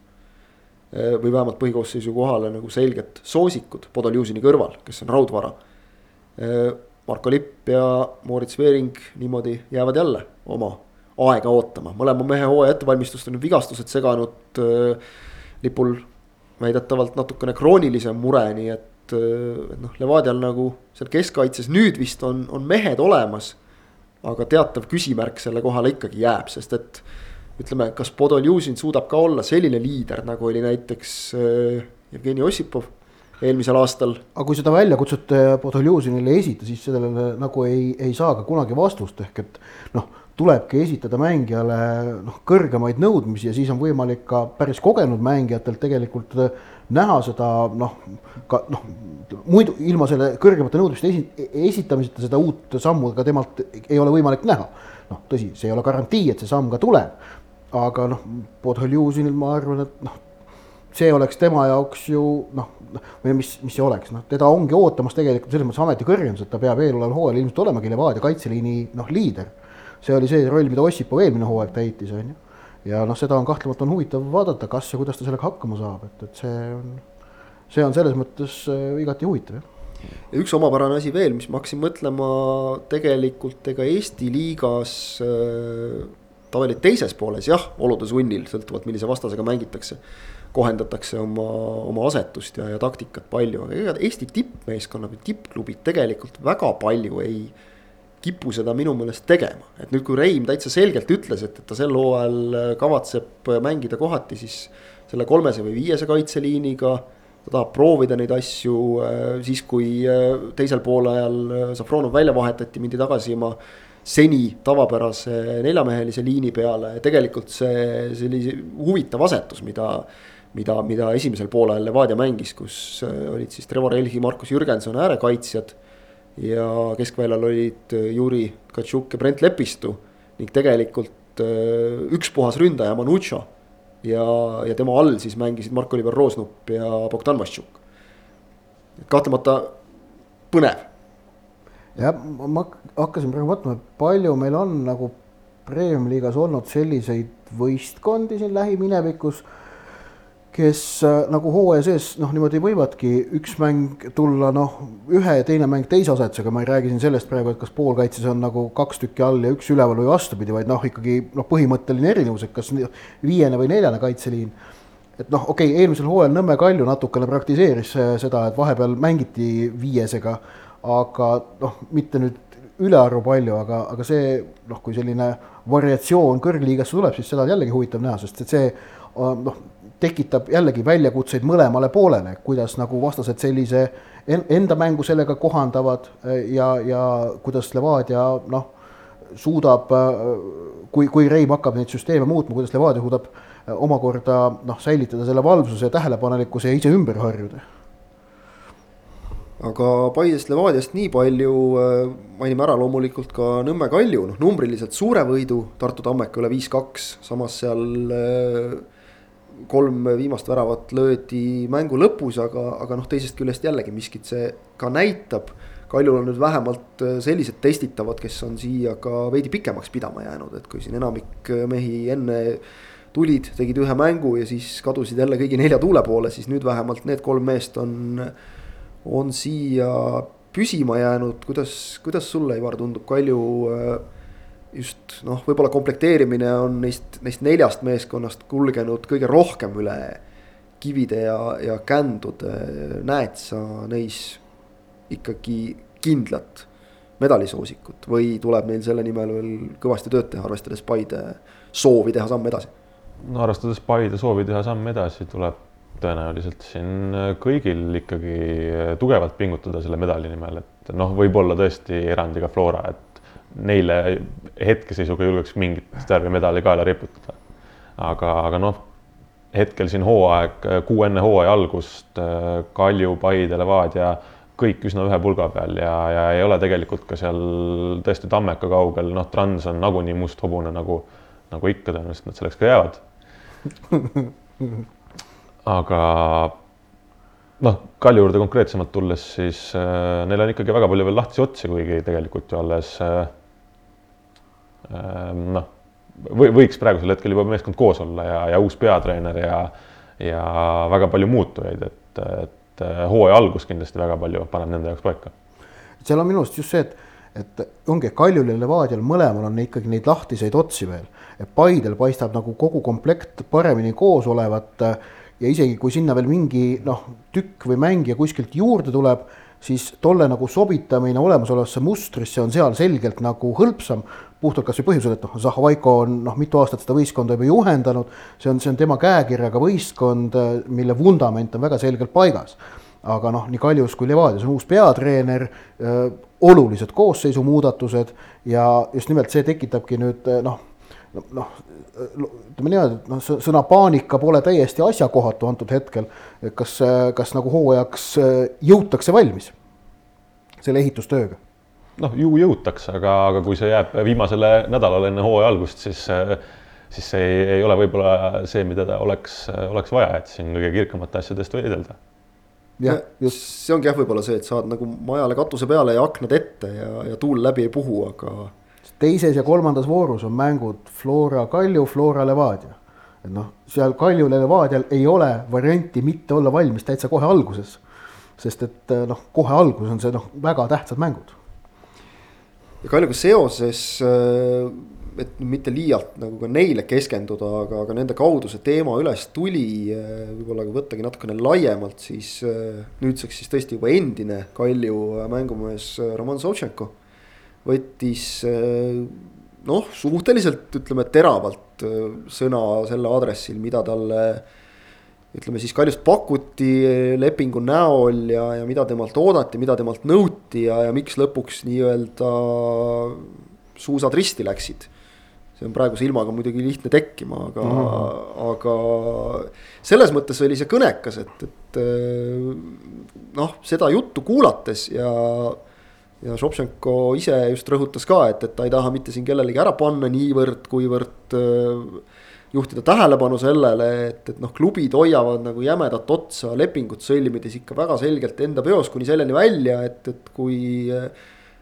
või vähemalt põhikoosseisu kohale nagu selged soosikud Podoljuzini kõrval, kes on raudvara. Marko Lipp ja Moritz Veering niimoodi jäävad jälle oma aega ootama, mõlema mehe hooaja ettevalmistust on vigastused seganud lipul väidetavalt natukene kroonilisem mure, nii et, et noh, Levadial nagu seal keskkaitses nüüd vist on, on mehed olemas. aga teatav küsimärk selle kohale ikkagi jääb, sest et ütleme, kas Podoljuzin suudab ka olla selline liider, nagu oli näiteks äh, Jevgeni Ossipov eelmisel aastal. aga kui seda väljakutset Podoljuzinile ei esita, siis sellele nagu ei, ei saa ka kunagi vastust, ehk et noh tulebki esitada mängijale noh, kõrgemaid nõudmisi ja siis on võimalik ka päris kogenud mängijatelt tegelikult äh, näha seda noh, ka noh, muidu ilma selle kõrgemate nõudmiste esi, esitamiseta seda uut sammu ka temalt ei ole võimalik näha. noh, tõsi, see ei ole garantii, et see samm ka tuleb, aga noh, Podoljuzinil ma arvan, et noh, see oleks tema jaoks ju noh, või mis, mis see oleks, noh, teda ongi ootamas tegelikult selles mõttes ameti kõrgendus, et ta peab eeloleval hooajal ilmselt olemagi Levadia kaitseliini noh, liider see oli see roll, mida Ossipov eelmine hooaeg täitis, on ju. ja noh, seda on kahtlemata on huvitav vaadata, kas ja kuidas ta sellega hakkama saab, et, et see on, see on selles mõttes äh, igati huvitav, jah. ja üks omapärane asi veel, mis ma hakkasin mõtlema tegelikult ega Eesti liigas äh, tavaliselt teises pooles jah, olude sunnil, sõltuvalt millise vastasega mängitakse. Kohendatakse oma, oma asetust ja, ja taktikat palju, aga ega Eesti tippmeeskonnad või tippklubid tegelikult väga palju ei kipu seda minu meelest tegema, et nüüd, kui Reim täitsa selgelt ütles, et, et ta sel hooajal äh, kavatseb äh, mängida kohati siis selle kolmese või viiese kaitseliiniga. ta tahab proovida neid asju, äh, siis kui teisel poolajal Safronov välja vahetati, mindi tagasi oma seni tavapärase neljamehelise liini peale tegelikult see sellise huvitav asetus, mida mida, mida esimesel poolajal Levadia mängis, kus olid siis Trevor Elhi, Markus Jürgenson äärekaitsjad ja keskväljal olid äh, Juri Tkatšuk ja Brent Lepistu ning tegelikult äh, üks puhas ründaja Manucho. ja, ja tema all siis mängisid Mark-Oliver Roosnup ja Bogdan Maštšuk. kahtlemata põnev. jah, ma hakkasin praegu mõtlema, et palju meil on nagu Premium-liigas olnud selliseid võistkondi siin lähiminevikus kes äh, nagu hooaja sees noh, niimoodi võivadki üks mäng tulla noh, ühe ja teine mäng teise asetusega, ma ei räägi siin sellest praegu, et kas poolkaitses on nagu kaks tükki all ja üks üleval või vastupidi, vaid noh, ikkagi noh, põhimõtteline erinevus, et kas viiene või neljane kaitseliin. et noh, okei okay,, eelmisel hooajal Nõmme Kalju natukene praktiseeris äh, seda, et vahepeal mängiti viiesega, aga noh, mitte nüüd ülearu palju, aga, aga see noh, kui selline variatsioon kõrgliigasse tuleb, siis seda on jällegi huvitav näha, sest et see äh, noh tekitab jällegi väljakutseid mõlemale poolele, kuidas nagu vastased sellise enda mängu sellega kohandavad äh, ja, ja kuidas Levadia noh, suudab, äh, kui, kui Reim hakkab neid süsteeme muutma, kuidas Levadia suudab äh, omakorda noh, säilitada selle valvsuse ja tähelepanelikkuse ja ise ümber harjuda. Aga Paidest Levadiast nii palju, mainime ära loomulikult ka Nõmme Kalju, noh numbriliselt suure võidu, Tartu Tammeka üle viis-kaks, samas seal kolm viimast väravat löödi mängu lõpus, aga, aga noh, teisest küljest jällegi miskit see ka näitab. Kaljul on nüüd vähemalt äh, sellised testitavad, kes on siia ka veidi pikemaks pidama jäänud, et kui siin enamik äh, mehi enne tulid, tegid ühe mängu ja siis kadusid jälle kõigi nelja tuule poole, siis nüüd vähemalt need kolm meest on, on siia püsima jäänud, kuidas, kuidas sulle, Ivar, tundub, Kalju äh, just noh, võib-olla komplekteerimine on neist, neist neljast meeskonnast kulgenud kõige rohkem üle kivide ja, ja kändude. näed sa neis ikkagi kindlat medaalisoosikut või tuleb neil selle nimel veel kõvasti tööd teha, arvestades Paide soovi teha samm edasi? no arvestades Paide soovi teha samm edasi, tuleb tõenäoliselt siin kõigil ikkagi tugevalt pingutada selle medali nimel, et noh, võib-olla tõesti erandiga Flora, et neile hetkeseisuga julgeks mingit värvimedali kaela riputada. aga, aga noh, hetkel siin hooaeg, kuu enne hooaja algust Kalju, Paide, Levadia kõik üsna ühe pulga peal ja, ja ei ole tegelikult ka seal tõesti Tammeka kaugel, noh, Trans on nagunii must hobune nagu, nagu ikka tõenäoliselt nad selleks ka jäävad. aga noh, Kalju juurde konkreetsemalt tulles, siis äh, neil on ikkagi väga palju veel lahtisi otsi, kuigi tegelikult ju alles äh, äh, noh, või võiks praegusel hetkel juba meeskond koos olla ja, ja uus peatreener ja ja väga palju muutujaid, et, et äh, hooaja algus kindlasti väga palju paneb nende jaoks paika. seal on minu arust just see, et, et ongi Kaljul ja Levadial mõlemal on ikkagi neid lahtiseid otsi veel. et Paidel paistab nagu kogu komplekt paremini koos olevat ja isegi kui sinna veel mingi noh, tükk või mängija kuskilt juurde tuleb, siis tolle nagu sobitamine olemasolevasse mustrisse on seal selgelt nagu hõlpsam. puhtalt kasvõi põhjusel, et noh, Zahhovaiko on noh, mitu aastat seda võistkonda juba juhendanud, see on, see on tema käekirjaga võistkond, mille vundament on väga selgelt paigas aga noh, nii Kaljus kui Levadias on uus peatreener, olulised koosseisu muudatused ja just nimelt see tekitabki nüüd noh, noh, ütleme niimoodi, et noh, sõna paanika pole täiesti asjakohatu antud hetkel. kas, kas nagu hooajaks jõutakse valmis selle ehitustööga? noh, ju jõutakse, aga, aga kui see jääb viimasele nädalale enne hooaja algust, siis, siis see ei, ei ole võib-olla see, mida ta oleks, oleks vaja, et siin kõige kirkamate asjadest võidelda. jah, just see ongi jah, võib-olla see, et saad nagu majale katuse peale ja aknad ette ja, ja tuul läbi ei puhu, aga teises ja kolmandas voorus on mängud Flora Kalju, Flora Levadia. et noh, seal Kaljul ja Levadial ei ole varianti mitte olla valmis täitsa kohe alguses. sest et noh, kohe alguses on see noh, väga tähtsad mängud. ja Kaljuga seoses, äh, et mitte liialt nagu ka neile keskenduda, aga, aga nende kaudu see teema üles tuli, äh, võib-olla ka võttagi natukene laiemalt, siis nüüdseks siis tõesti juba endine Kalju mängumees Roman Sovtšenko võttis eh, noh, suhteliselt ütleme teravalt eh, sõna selle aadressil, mida talle ütleme siis Kaljust pakuti lepingu näol ja, ja mida temalt oodati, mida temalt nõuti ja, ja miks lõpuks nii-öelda suusad risti läksid. see on praeguse ilmaga muidugi lihtne tekkima, aga mm, -hmm. aga selles mõttes oli see kõnekas, et, et eh, noh, seda juttu kuulates ja ja Šopšenko ise just rõhutas ka, et, et ta ei taha mitte siin kellelegi ära panna niivõrd, kuivõrd äh, juhtida tähelepanu sellele, et, et noh, klubid hoiavad nagu jämedat otsa lepingut sõlmides ikka väga selgelt enda peos kuni selleni välja, et, et kui äh,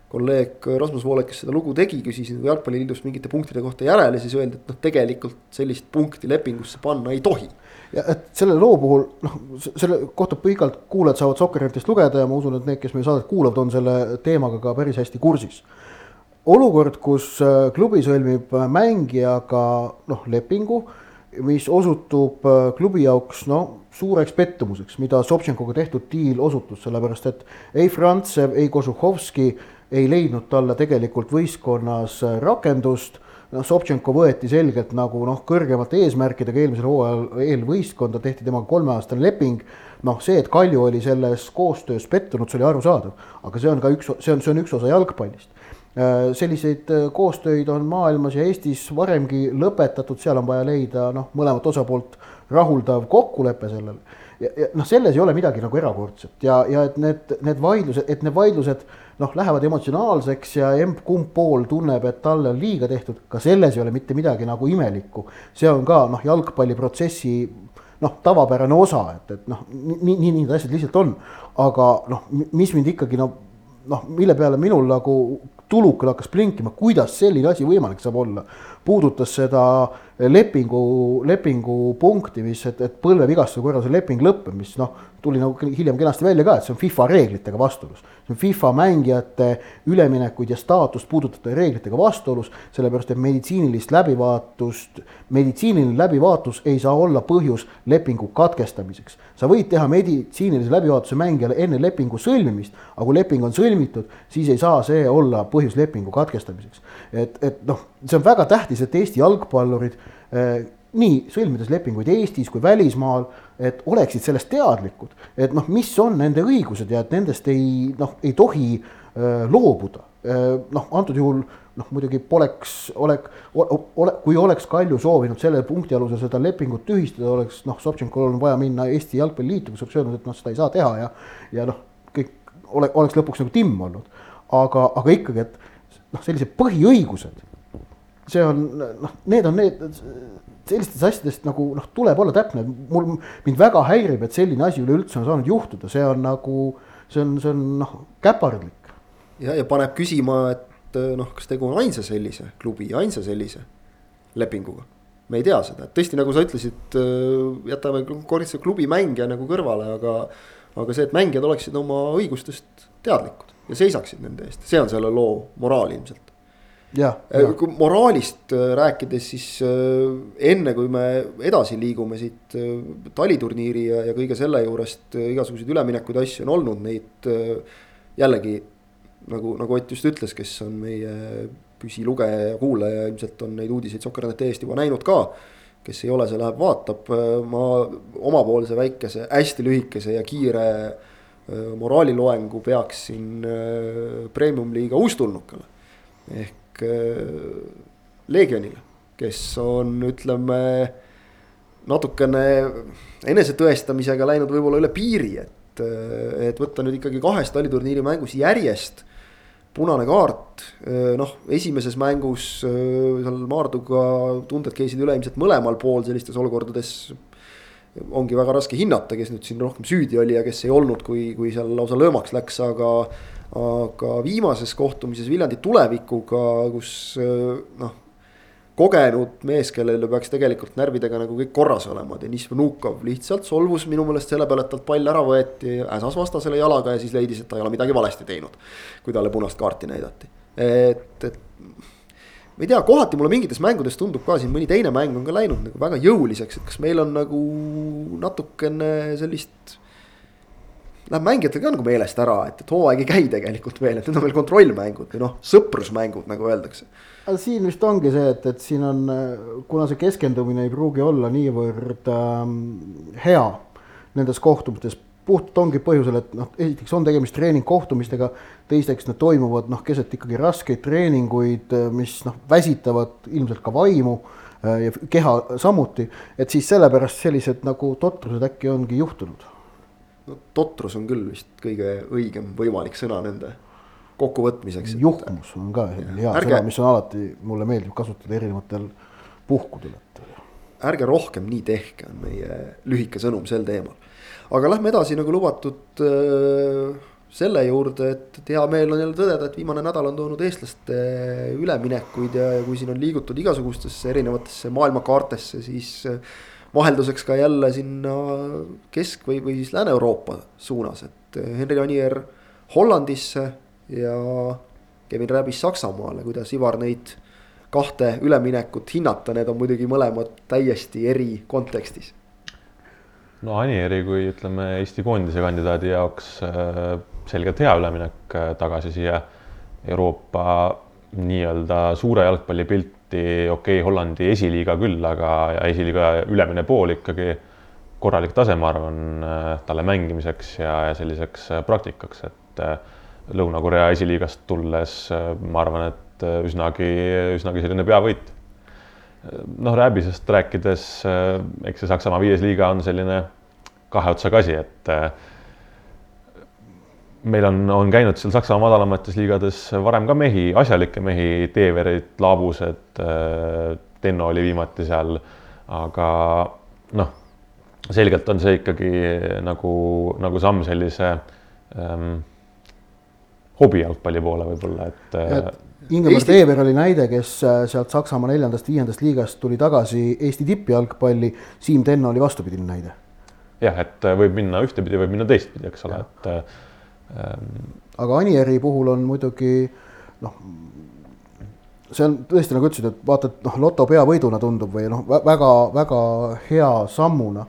kolleeg Rasmus Voolek, kes seda lugu tegi, küsis nagu jalgpalliliidust mingite punktide kohta järele, siis öeldi, et noh, tegelikult sellist punkti lepingusse panna ei tohi ja et selle loo puhul noh, selle kohta pikalt kuulajad saavad Sokkernetist lugeda ja ma usun, et need, kes meie saadet kuulavad, on selle teemaga ka päris hästi kursis. olukord, kus äh, klubi sõlmib äh, mängijaga noh, lepingu, mis osutub äh, klubi jaoks no suureks pettumuseks, mida Sobtšenkoga tehtud diil osutus, sellepärast et ei Frantsev, ei Kožuhovski ei leidnud talle tegelikult võistkonnas rakendust noh, Sobtšenko võeti selgelt nagu noh, kõrgemate eesmärkidega eelmisel hooajal eelvõistkonda, tehti temaga kolmeaastane leping. noh, see, et Kalju oli selles koostöös pettunud, see oli arusaadav, aga see on ka üks, see on, see on üks osa jalgpallist äh, selliseid äh, koostöid on maailmas ja Eestis varemgi lõpetatud, seal on vaja leida noh, mõlemat osapoolt rahuldav kokkulepe sellele. Ja, ja noh, selles ei ole midagi nagu erakordset ja, ja et need, need vaidlused, et need vaidlused noh, lähevad emotsionaalseks ja emb-kumb pool tunneb, et talle on liiga tehtud, ka selles ei ole mitte midagi nagu imelikku. see on ka noh, jalgpalliprotsessi noh, tavapärane osa, et, et noh, nii, nii, need asjad lihtsalt on. aga noh, mis mind ikkagi noh, noh, mille peale minul nagu tulukal hakkas blinkima, kuidas selline asi võimalik saab olla. Puudutas seda lepingu, lepingu punkti, mis, et, et põlvevigastuse korral see leping lõpeb, mis noh, tuli nagu hiljem kenasti välja ka, et see on FIFA reeglitega vastuolus. see on FIFA mängijate üleminekuid ja staatust puudutavate reeglitega vastuolus, sellepärast et meditsiinilist läbivaatust, meditsiiniline läbivaatus ei saa olla põhjus lepingu katkestamiseks. sa võid teha meditsiinilise läbivaatuse mängijale enne lepingu sõlmimist, aga kui leping on sõlmitud, siis ei saa see olla põhjus lepingu katkestamiseks. et, et noh, see on väga tähtis, et Eesti jalgpallurid eh, nii sõlmides lepinguid Eestis kui välismaal, et oleksid sellest teadlikud, et noh, mis on nende õigused ja et nendest ei noh, ei tohi äh, loobuda äh,. noh, antud juhul noh, muidugi poleks, olek, ole, kui oleks Kalju soovinud selle punkti alusel seda lepingut tühistada, oleks noh, Sobtšenkol on vaja minna Eesti Jalgpalliliitu, kus oleks öelnud, et noh, seda ei saa teha ja, ja noh, kõik ole, oleks lõpuks nagu timm olnud. aga, aga ikkagi, et noh, sellised põhiõigused, see on noh, need on need sellistest asjadest nagu noh, tuleb olla täpne, mul, mind väga häirib, et selline asi üleüldse on saanud juhtuda, see on nagu, see on, see on noh, käpardlik. ja, ja paneb küsima, et noh, kas tegu on ainsa sellise klubi, ainsa sellise lepinguga. me ei tea seda, et tõesti, nagu sa ütlesid, jätame korraks klubi mängija nagu kõrvale, aga, aga see, et mängijad oleksid oma õigustest teadlikud ja seisaksid nende eest, see on selle loo moraal ilmselt. Äh, kui moraalist äh, rääkides, siis äh, enne kui me edasi liigume siit taliturniiri ja, ja kõige selle juurest igasuguseid üleminekuid asju on olnud, neid jällegi nagu, nagu Ott just ütles, kes on meie püsilugeja ja kuulaja, ilmselt on neid uudiseid Sokkerneti eest juba näinud ka. kes ei ole, see läheb vaatab, ma omapoolse väikese, hästi lühikese ja kiire moraaliloengu peaksin premium-liiga uustulnukale ehk Äh, Leegionile, kes on, ütleme natukene enesetõestamisega läinud võib-olla üle piiri, et, äh, et võtta nüüd ikkagi kahes taliturniiri mängus järjest punane kaart, äh, noh, esimeses mängus seal Maarduga tunded käisid üle ilmselt mõlemal pool sellistes olukordades. ongi väga raske hinnata, kes nüüd siin rohkem süüdi oli ja kes ei olnud, kui, kui seal lausa löömaks läks, aga aga viimases kohtumises Viljandi tulevikuga, kus noh kogenud mees, kellel peaks tegelikult närvidega nagu kõik korras olema, Deniss Vnukov lihtsalt solvus minu meelest selle peale, et talt pall ära võeti, äsas vastasele jalaga ja siis leidis, et ta ei ole midagi valesti teinud. kui talle punast kaarti näidati, et, et. ma ei tea, kohati mulle mingites mängudes tundub ka siin mõni teine mäng on ka läinud nagu väga jõuliseks, et kas meil on nagu natukene sellist läheb mängijatel ka nagu meelest ära, et, et hooaeg ei käi tegelikult veel, et need on veel kontrollmängud või noh, sõprusmängud, nagu öeldakse. aga siin vist ongi see, et, et siin on, kuna see keskendumine ei pruugi olla niivõrd ähm, hea nendes kohtumistes, puhtalt ongi põhjusel, et noh, esiteks on tegemist treeningkohtumistega, teiseks need toimuvad noh, keset ikkagi raskeid treeninguid, mis noh, väsitavad ilmselt ka vaimu äh, ja keha samuti, et siis sellepärast sellised nagu totrused äkki ongi juhtunud no totrus on küll vist kõige õigem võimalik sõna nende kokkuvõtmiseks. juhmus on ka hea ärge, sõna, mis on alati, mulle meeldib kasutada erinevatel puhkudel, et. ärge rohkem nii tehke, on meie lühike sõnum sel teemal. aga lähme edasi nagu lubatud äh, selle juurde, et, et hea meel on jälle tõdeda, et viimane nädal on toonud eestlaste üleminekuid ja, ja kui siin on liigutud igasugustesse erinevatesse maailmakaartesse, siis äh, vahelduseks ka jälle sinna Kesk- või, või siis Lääne-Euroopa suunas, et Henri Anier Hollandisse ja Kevin Räbis Saksamaale, kuidas Ivar neid kahte üleminekut hinnata, need on muidugi mõlemad täiesti eri kontekstis. no Anieri kui ütleme Eesti koondise kandidaadi jaoks äh, selgelt hea üleminek äh, tagasi siia Euroopa nii-öelda suure jalgpallipilti okei okay,, Hollandi esiliiga küll, aga esiliiga ülemine pool ikkagi korralik tase, ma arvan, äh, talle mängimiseks ja, ja selliseks äh, praktikaks, et äh, Lõuna-Korea esiliigast tulles ma arvan, et üsnagi, üsnagi selline peavõit. noh, Rääbisest rääkides, eks see Saksamaa viies liiga on selline kahe otsaga asi, et meil on, on käinud seal Saksamaa madalamates liigades varem ka mehi, asjalikke mehi, Teeverit, Laabused, äh, Tenno oli viimati seal, aga noh, selgelt on see ikkagi nagu, nagu samm sellise ähm, hobijalgpalli poole võib-olla, et äh, Ingemar Eesti... Teever oli näide, kes äh, sealt Saksamaa neljandast-viiendast liigast tuli tagasi Eesti tippjalgpalli, Siim Tenno oli vastupidine näide. jah, et võib minna ühtepidi, võib minna teistpidi, eks ole, et aga Anieri puhul on muidugi noh, see on tõesti nagu ütlesid, et vaata, et noh, loto peavõiduna tundub või noh, väga-väga hea sammuna.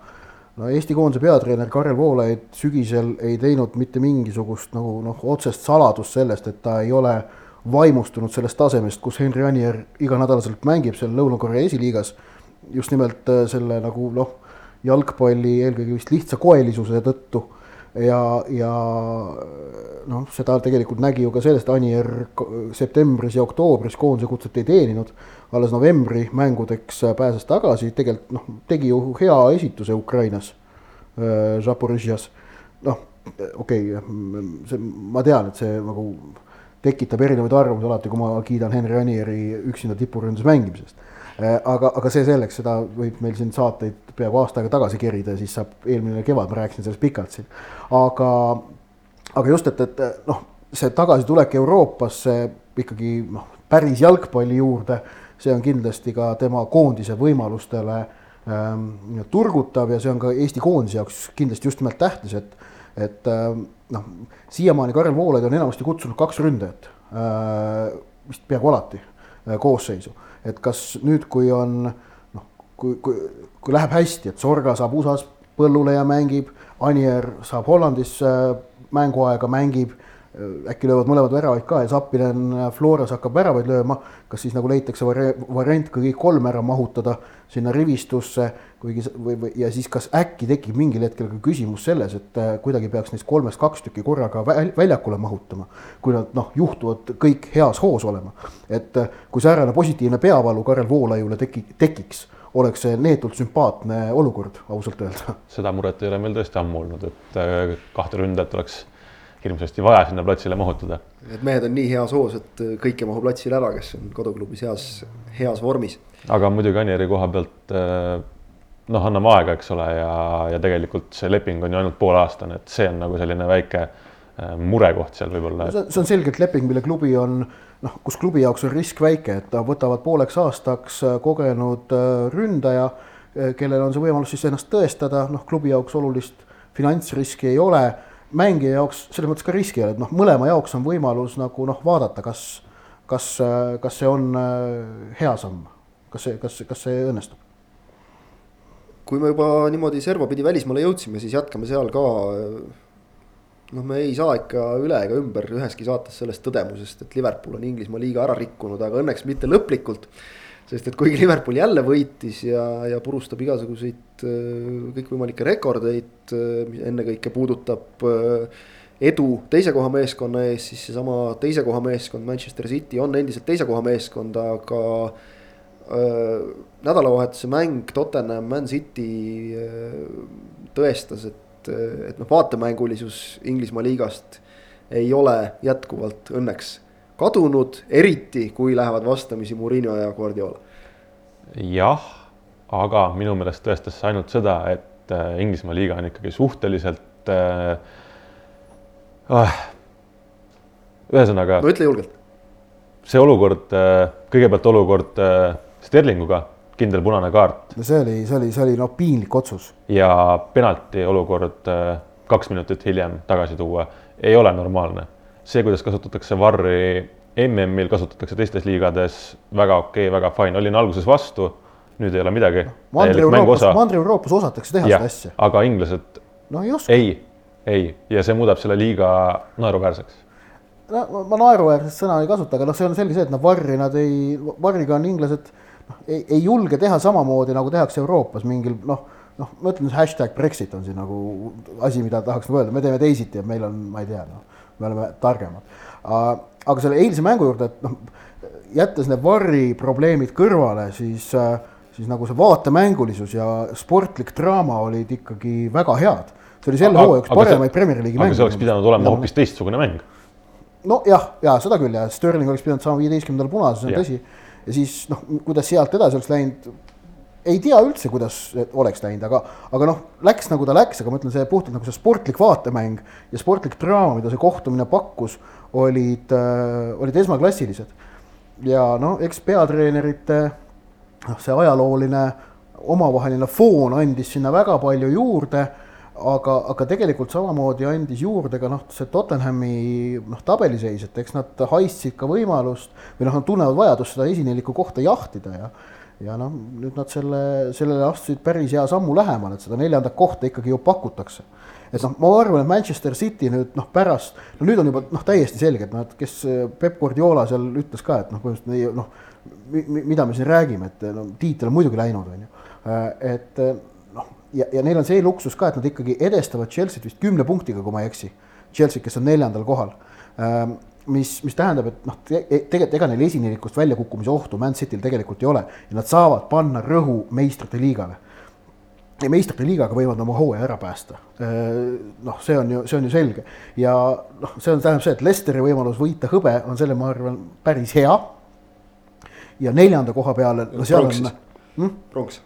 no Eesti koondise peatreener Karel Voolaid sügisel ei teinud mitte mingisugust nagu noh, otsest saladust sellest, et ta ei ole vaimustunud sellest tasemest, kus Henri Anier iganädalaselt mängib seal Lõuna-Korea esiliigas. just nimelt äh, selle nagu noh, jalgpalli eelkõige vist lihtsa koelisuse tõttu ja, ja noh, seda tegelikult nägi ju ka sellest, Anier septembris ja oktoobris koondise kutset ei teeninud. alles novembri mängudeks pääses tagasi, tegelikult noh, tegi ju hea esituse Ukrainas äh,, Zaporižjas. noh, okei okay,, see, ma tean, et see nagu tekitab erinevaid arvamusi alati, kui ma kiidan Henri Anieri üksinda tipuründes mängimisest. Aga, aga see selleks, seda võib meil siin saateid peaaegu aasta aega tagasi kerida siis saab eelmine kevad, ma rääkisin sellest pikalt siin. aga, aga just, et, et noh, see tagasitulek Euroopasse ikkagi noh, päris jalgpalli juurde, see on kindlasti ka tema koondise võimalustele ähm, turgutav ja see on ka Eesti koondise jaoks kindlasti just nimelt tähtis, et, et ähm, noh, siiamaani Karel Voolaid on enamasti kutsunud kaks ründajat äh,, vist peaaegu alati äh, koosseisu et kas nüüd, kui on noh, kui, kui, kui läheb hästi, et Sorga saab USA-s põllule ja mängib, Anier saab Hollandis mänguaega, mängib, äkki löövad mõlemad väravaid ka ja Zappinen äh, Floras hakkab väravaid lööma, kas siis nagu leitakse variant ka kõik kolm ära mahutada sinna rivistusse kuigi või, või ja siis kas äkki tekib mingil hetkel ka küsimus selles, et äh, kuidagi peaks neist kolmest kaks tükki korraga väljakule mahutama. kui nad noh, juhtuvad kõik heas hoos olema, et äh, kui säärane positiivne peavalu Karel Voolaiule teki-, tekiks oleks see neetult sümpaatne olukord, ausalt öelda. seda muret ei ole meil tõesti ammu olnud, et äh, kahte ründajat oleks hirmsasti vaja sinna platsile mahutada. et mehed on nii heas hoos, et kõik ei mahu platsile ära, kes on koduklubis heas, heas vormis. aga muidugi Anieri koha pealt noh, anname aega, eks ole, ja, ja tegelikult see leping on ju ainult pooleaastane, et see on nagu selline väike äh, murekoht seal võib-olla. see on selgelt leping, mille klubi on noh, kus klubi jaoks on risk väike, et võtavad pooleks aastaks äh, kogenud ründaja, kellel on see võimalus siis ennast tõestada, noh, klubi jaoks olulist finantsriski ei ole, mängija jaoks selles mõttes ka riski ei ole, et noh, mõlema jaoks on võimalus nagu noh, vaadata, kas, kas, kas see on hea samm, kas see, kas, kas see õnnestub kui me juba niimoodi servapidi välismaale jõudsime, siis jätkame seal ka. noh, me ei saa ikka üle ega ümber üheski saates sellest tõdemusest, et Liverpool on Inglismaa liiga ära rikkunud, aga õnneks mitte lõplikult. Sest et kuigi Liverpool jälle võitis ja, ja purustab igasuguseid kõikvõimalikke rekordeid, ennekõike puudutab edu teise koha meeskonna ees, siis seesama teise koha meeskond Manchester City on endiselt teise koha meeskond, aga nädalavahetuse mäng Tottenham, Man City tõestas, et, et noh, vaatemängulisus Inglismaa liigast ei ole jätkuvalt õnneks kadunud, eriti kui lähevad vastamisi Murillo ja Guardiola. jah, aga minu meelest tõestas see ainult seda, et Inglismaa liiga on ikkagi suhteliselt äh,. ühesõnaga. no ütle julgelt. see olukord, kõigepealt olukord Sterlinguga, kindel punane kaart. no see oli, see oli, see oli noh, piinlik otsus. ja penalti olukord äh, kaks minutit hiljem tagasi tuua ei ole normaalne. See, kuidas kasutatakse varri MM-il, kasutatakse teistes liigades väga okei okay,, väga fine, olin alguses vastu, nüüd ei ole midagi. No,. Mandri-Euroopas, Mandri-Euroopas osatakse teha ja, seda asja. aga inglased no, ei, ei, ei. Ja see muudab selle liiga naeruväärseks. No ma naeruväärset sõna ei kasuta, aga noh, see on selge see, et noh, varri nad ei, varriga on inglased noh, ei, ei julge teha samamoodi, nagu tehakse Euroopas mingil noh, noh, ma ütlen, hashtag Brexit on siin nagu asi, mida tahaks nagu öelda, me teeme teisiti ja meil on, ma ei tea, noh, me oleme targemad. aga selle eilse mängu juurde, et noh, jättes need varri probleemid kõrvale, siis, siis nagu see vaatemängulisus ja sportlik draama olid ikkagi väga head. see oli selle hooaja üks paremaid Premier League'i mänge. aga see oleks pidanud olema hoopis teistsugune mäng. nojah, ja seda küll ja Sterling oleks pidanud saama viieteistkümnendal punase, see on tõsi ja siis noh, kuidas sealt edasi oleks läinud, ei tea üldse, kuidas oleks läinud, aga, aga noh, läks nagu ta läks, aga ma ütlen, see puhtalt nagu see sportlik vaatemäng ja sportlik draama, mida see kohtumine pakkus, olid äh,, olid esmaklassilised. ja noh, eks peatreenerite noh, see ajalooline omavaheline foon andis sinna väga palju juurde aga, aga tegelikult samamoodi andis juurde ka noh, see Tottenhami noh, tabeliseis, et eks nad haistsid ka võimalust või noh, nad tunnevad vajadust seda esineliku kohta jahtida ja ja noh, nüüd nad selle, sellele astusid päris hea sammu lähemale, et seda neljandat kohta ikkagi ju pakutakse. et noh, ma arvan, et Manchester City nüüd noh, pärast, no nüüd on juba noh, täiesti selge, et noh, et kes Peep Guardiola seal ütles ka, et noh, põhimõtteliselt noh, mida me siin räägime, et no tiitel on muidugi läinud, on ju, et ja, ja neil on see luksus ka, et nad ikkagi edestavad Chelsea't vist kümne punktiga, kui ma ei eksi. Chelsea, kes on neljandal kohal ähm,. Mis, mis tähendab, et noh te, tegelikult ega neil esinevikust väljakukkumise ohtu Man Cityl tegelikult ei ole ja nad saavad panna rõhu meistrite liigale. ja meistrite liigaga võivad oma hooaja ära päästa. Noh, see on ju, see on ju selge ja noh, see on, tähendab see, et Lesteri võimalus võita hõbe on selle, ma arvan, päris hea ja neljanda koha peale, no seal Pronks on hm? pronks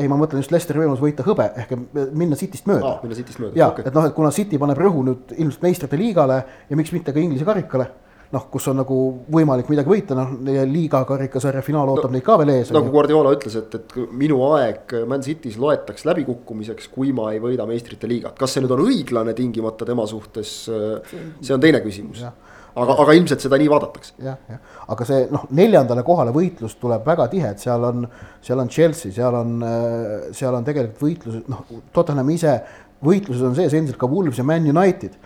ei, ma mõtlen just Leicesteri võimalus võita hõbe ehk minna Cityst mööda ah,, minna Cityst mööda ja okei. et noh, et kuna City paneb rõhu nüüd ilmselt meistrite liigale ja miks mitte ka Inglise karikale noh, kus on nagu võimalik midagi võita, noh, liiga karikasarja finaal ootab no, neid ka veel ees. nagu Guardiola ütles, et, et minu aeg Man City's loetaks läbikukkumiseks, kui ma ei võida meistrite liigat, kas see nüüd on õiglane tingimata tema suhtes, see on teine küsimus. aga, aga ilmselt seda nii vaadatakse. jah, jah, aga see noh, neljandale kohale võitlus tuleb väga tihe, et seal on, seal on Chelsea, seal on, seal on tegelikult võitlus, noh, Tottenham ise võitluses on sees endiselt ka Wolves ja Man United.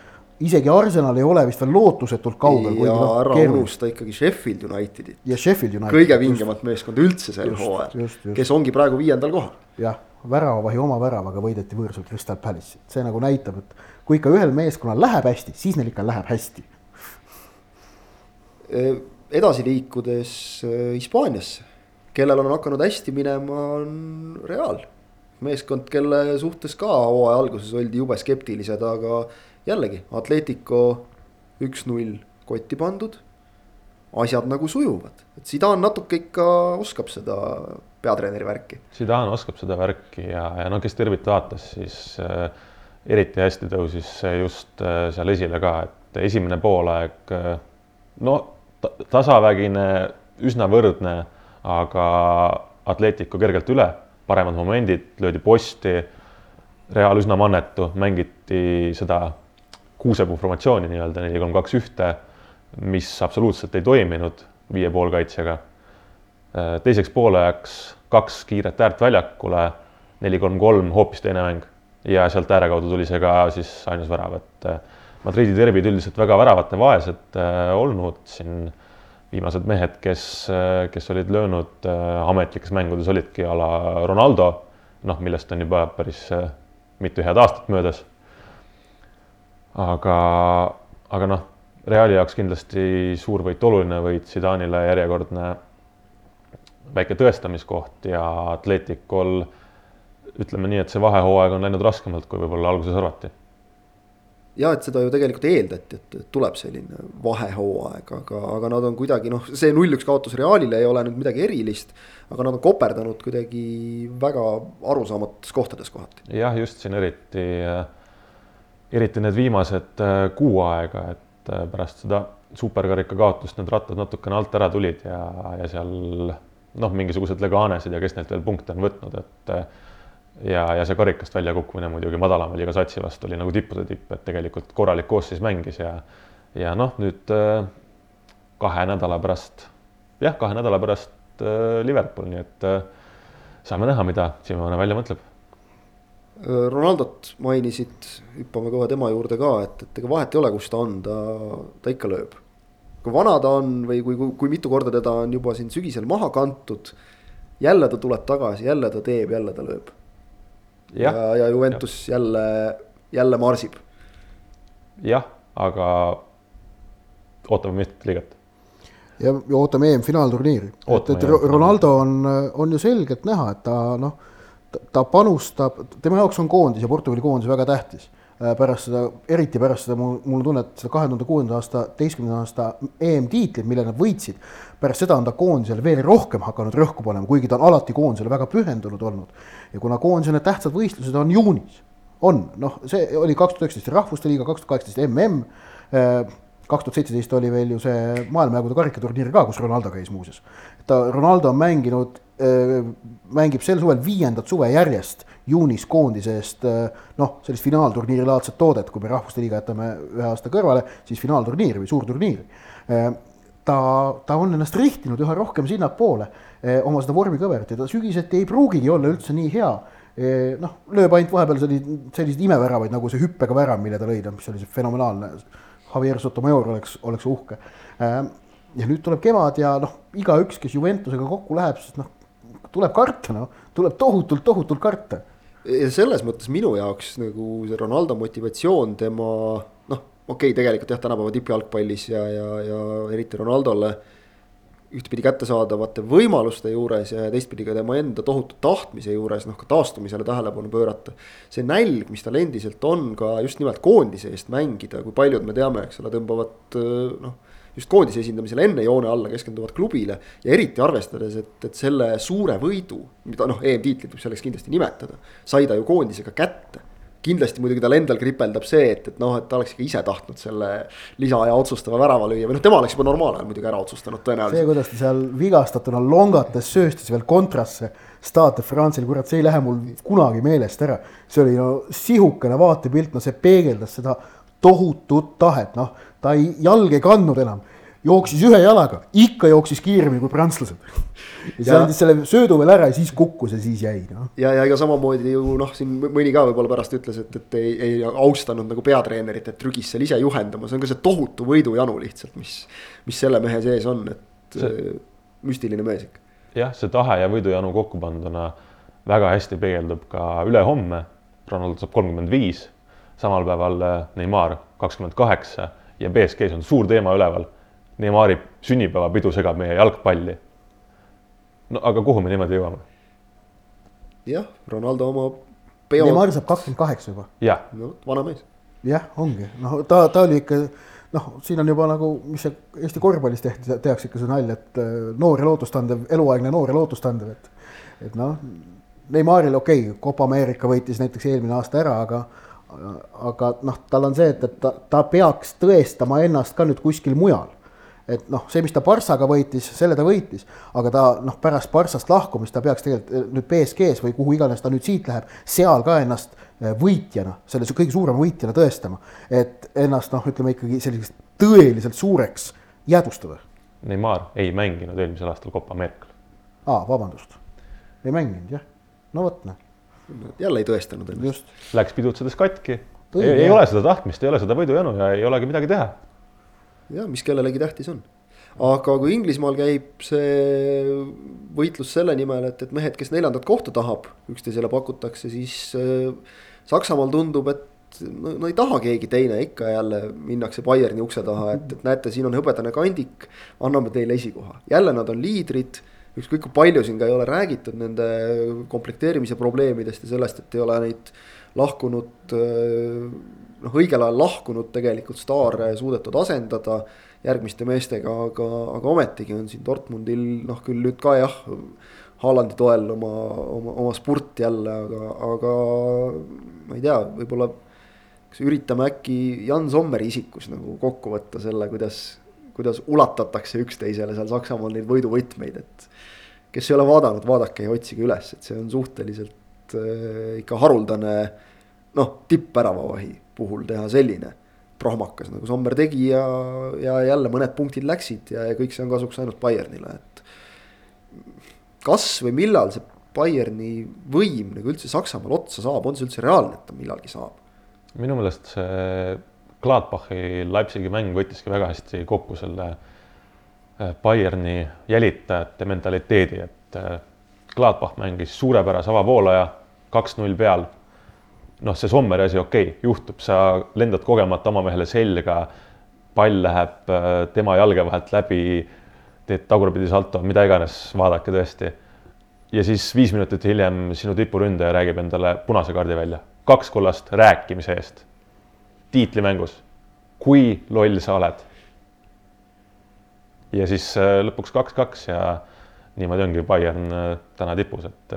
Isegi Arsenal ei ole vist veel lootusetult kaugel. ja ära unusta ikkagi Sheffield Unitedit, ja Sheffield United. kõige vingemat meeskonda üldse sel hooajal kes ongi praegu viiendal kohal. jah, väravavahi oma väravaga võideti võõrsil Crystal Palace'i, see nagu näitab, et kui ikka ühel meeskonnal läheb hästi, siis neil ikka läheb hästi. edasi liikudes Hispaaniasse, kellel on hakanud hästi minema, on Real. meeskond, kelle suhtes ka hooaja alguses oldi jube skeptilised, aga jällegi Atletico üks-null kotti pandud. asjad nagu sujuvad, et Zidane natuke ikka oskab seda peatreeneri värki. Zidane oskab seda värki ja, ja no kes tervit vaatas, siis äh, eriti hästi tõusis see just äh, seal esile ka, et esimene poolaeg äh, no ta, tasavägine, üsna võrdne, aga Atletico kergelt üle, paremad momendid, löödi posti. Real üsna mannetu, mängiti seda kuusepuu formatsiooni nii-öelda neli, kolm, kaks, ühte, mis absoluutselt ei toiminud viie poolkaitsjaga teiseks poolajaks kaks kiiret äärt väljakule, neli, kolm, kolm, hoopis teine mäng ja sealt ääre kaudu tuli see ka siis ainus värav, et äh, Madridi derbid üldiselt väga väravate vaesed äh, olnud siin viimased mehed, kes, kes olid löönud äh, ametlikes mängudes olidki a la Ronaldo, noh, millest on juba päris äh, mitu head aastat möödas. aga, aga noh, Reali jaoks kindlasti suur võit, oluline võit, Zidane'ile järjekordne väike tõestamiskoht ja Atleticul ütleme nii, et see vahehooaeg on läinud raskemalt, kui võib-olla alguses arvati. ja et seda ju tegelikult eeldati, et tuleb selline vahehooaeg, aga, aga nad on kuidagi noh, see null-üks kaotus Realile ei ole nüüd midagi erilist. aga nad on koperdanud kuidagi väga arusaamatus kohtades kohati. jah, just siin eriti, eriti need viimased äh, kuu aega, et äh, pärast seda superkarika kaotust need rattad natukene alt ära tulid ja, ja seal noh, mingisugused Leganesid ja kes neilt veel punkte on võtnud, et äh, ja, ja see karikast välja kukkumine muidugi madalama liiga satsi vastu oli nagu tippude tipp, et tegelikult korralik koosseis mängis ja ja noh, nüüd kahe nädala pärast, jah, kahe nädala pärast Liverpool, nii et saame näha, mida Simeone välja mõtleb Ronaldot mainisid, hüppame kohe tema juurde ka, et, et ega vahet ei ole, kus ta on, ta, ta ikka lööb. kui vana ta on või kui, kui, kui mitu korda teda on juba siin sügisel maha kantud. jälle ta tuleb tagasi, jälle ta teeb, jälle ta lööb. ja, ja, ja Juventus ja. jälle, jälle marsib. jah, aga ootame meistrite liigat ja ootame EM-finaalturniiri, et, Ootame, et. Ronaldo on, on ju selgelt näha, et ta noh, ta panustab, tema jaoks on koondis ja Portugali koondis väga tähtis. pärast seda, eriti pärast seda mul, mul on tunne, et seda kahe tuhande kuuenda aasta, teistkümnenda aasta EM-tiitlit, mille nad võitsid. pärast seda on ta koondisele veel rohkem hakanud rõhku panema, kuigi ta on alati koondisele väga pühendunud olnud. ja kuna koondise need tähtsad võistlused on juunis, on noh, see oli kaks tuhat üheksateist Rahvuste Liiga, kaks tuhat kaheksateist MM kaks tuhat seitseteist oli veel ju see maailmajagude karikaturniir ka, kus Ronaldo käis muuseas. ta, Ronaldo on mänginud, mängib sel suvel viiendat suve järjest juunis koondise eest noh, sellist finaalturniiri laadset toodet, kui me Rahvuste Liiga jätame ühe aasta kõrvale, siis finaalturniiri või suurturniiri. ta, ta on ennast rihtinud üha rohkem sinnapoole oma seda vormikõvert ja ta sügiseti ei pruugigi olla üldse nii hea noh, lööb ainult vahepeal selliseid, selliseid imeväravaid nagu see hüppega värav, mille ta lõi, mis oli fenomenaalne Javier Sotomayor oleks, oleks uhke. ja nüüd tuleb kevad ja noh, igaüks, kes Juventusega kokku läheb, siis noh, tuleb karta, noh, tuleb tohutult, tohutult karta. ja selles mõttes minu jaoks nagu see Ronaldo motivatsioon tema noh, okei okay,, tegelikult jah, tänapäeva tippjalgpallis ja, ja, ja eriti Ronaldole ühtpidi kättesaadavate võimaluste juures ja teistpidi ka tema enda tohutu tahtmise juures noh, ka taastumisele tähelepanu pöörata. see nälg, mis tal endiselt on ka just nimelt koondise eest mängida, kui paljud me teame, eks ole, tõmbavad noh, just koondise esindamisel enne joone alla keskenduvad klubile. ja eriti arvestades, et, et selle suure võidu, mida noh, EM-tiitlit võib selleks kindlasti nimetada, sai ta ju koondisega kätte kindlasti muidugi tal endal kripeldab see, et, et noh, et ta oleks ikka ise tahtnud selle lisaaja otsustava värava lüüa või noh, tema oleks juba normaalajal muidugi ära otsustanud tõenäoliselt. see, kuidas ta seal vigastatuna longates sööstis veel kontrasse Stade France'il, kurat, see ei lähe mul kunagi meelest ära. see oli no sihukene vaatepilt, no see peegeldas seda tohutut tahet, noh, ta ei, jalg ei kandnud enam jooksis ühe jalaga, ikka jooksis kiiremini kui prantslased. ja siis andis selle söödu veel ära ja siis kukkus ja siis jäi noh. ja, ja ega samamoodi ju noh, siin mõni ka võib-olla pärast ütles, et, et ei, ei austanud nagu peatreenerit, et trügis seal ise juhendama, see on ka see tohutu võidujanu lihtsalt, mis, mis selle mehe sees on, et see... müstiline mees ikka. jah, see tahe ja võidujanu kokku panduna väga hästi peegeldub ka ülehomme. Ronaldo saab kolmkümmend viis, samal päeval Neimar kakskümmend kaheksa ja BSG-s on suur teema üleval Neimari sünnipäevapidu segab meie jalgpalli. no aga kuhu me niimoodi jõuame? jah, Ronaldo oma peo. Neimar saab kakskümmend kaheksa juba. jah. no vana mees. jah, ongi, noh, ta, ta oli ikka noh, siin on juba nagu, mis see Eesti korvpallis tehti, tehakse ikka see nalja, et äh, noor ja lootustandev, eluaegne noor ja lootustandev, et. et noh, Neimaril okei okay,, Copa Ameerika võitis näiteks eelmine aasta ära, aga aga noh, tal on see, et, et ta, ta peaks tõestama ennast ka nüüd kuskil mujal et noh, see, mis ta Barssaga võitis, selle ta võitis, aga ta noh, pärast Barssast lahkumist ta peaks tegelikult nüüd BSG-s või kuhu iganes ta nüüd siit läheb, seal ka ennast eh, võitjana, selle kõige suurema võitjana tõestama. et ennast noh, ütleme ikkagi selliseks tõeliselt suureks jäädvustada. Neimar ei mänginud eelmisel aastal Copa Ameerikal. aa, vabandust, ei mänginud jah, no vot noh. Jälle ei tõestanud ennast. Läks pidutsedes katki, ei, ei ole seda tahtmist, ei ole seda võidujanu ja ei olegi midagi teha ja mis kellelegi tähtis on. aga kui Inglismaal käib see võitlus selle nimel, et, et mehed, kes neljandat kohta tahab, üksteisele pakutakse, siis äh, Saksamaal tundub, et no, no ei taha keegi teine, ikka jälle minnakse Bayerni ukse taha, et, et näete, siin on hõbedane kandik, anname teile esikoha. jälle nad on liidrid, ükskõik kui palju siin ka ei ole räägitud nende komplekteerimise probleemidest ja sellest, et ei ole neid lahkunud noh, õigel ajal lahkunud tegelikult staare suudetud asendada järgmiste meestega, aga, aga ometigi on siin Dortmundil noh, küll nüüd ka jah. Haalandi toel oma, oma, oma spurt jälle, aga, aga ma ei tea, võib-olla. kas üritame äkki Jan Sommeri isikus nagu kokku võtta selle, kuidas, kuidas ulatatakse üksteisele seal Saksamaal neid võiduvõtmeid, et. kes ei ole vaadanud, vaadake ja otsige üles, et see on suhteliselt äh, ikka haruldane noh, tippväravavahi puhul teha selline prohmakas nagu Sommer tegi ja, ja jälle mõned punktid läksid ja, ja kõik see on kasuks ainult Bayernile, et. kas või millal see Bayerni võim nagu üldse Saksamaal otsa saab, on see üldse reaalne, et ta millalgi saab? minu meelest see Gladbachi Leipzigi mäng võttiski väga hästi kokku selle äh, Bayerni jälitajate mentaliteedi, et äh, Gladbach mängis suurepärase avavoolaja, kaks-null peal noh, see Sommeri asi, okei okay,, juhtub, sa lendad kogemata oma mehele selga, pall läheb äh, tema jalge vahelt läbi, teed tagurpidi salto, mida iganes, vaadake tõesti. ja siis viis minutit hiljem sinu tipuründaja räägib endale punase kaardi välja, kaks kollast rääkimise eest. Tiitlimängus, kui loll sa oled. ja siis äh, lõpuks kaks-kaks ja niimoodi ongi Bayern äh, täna tipus, et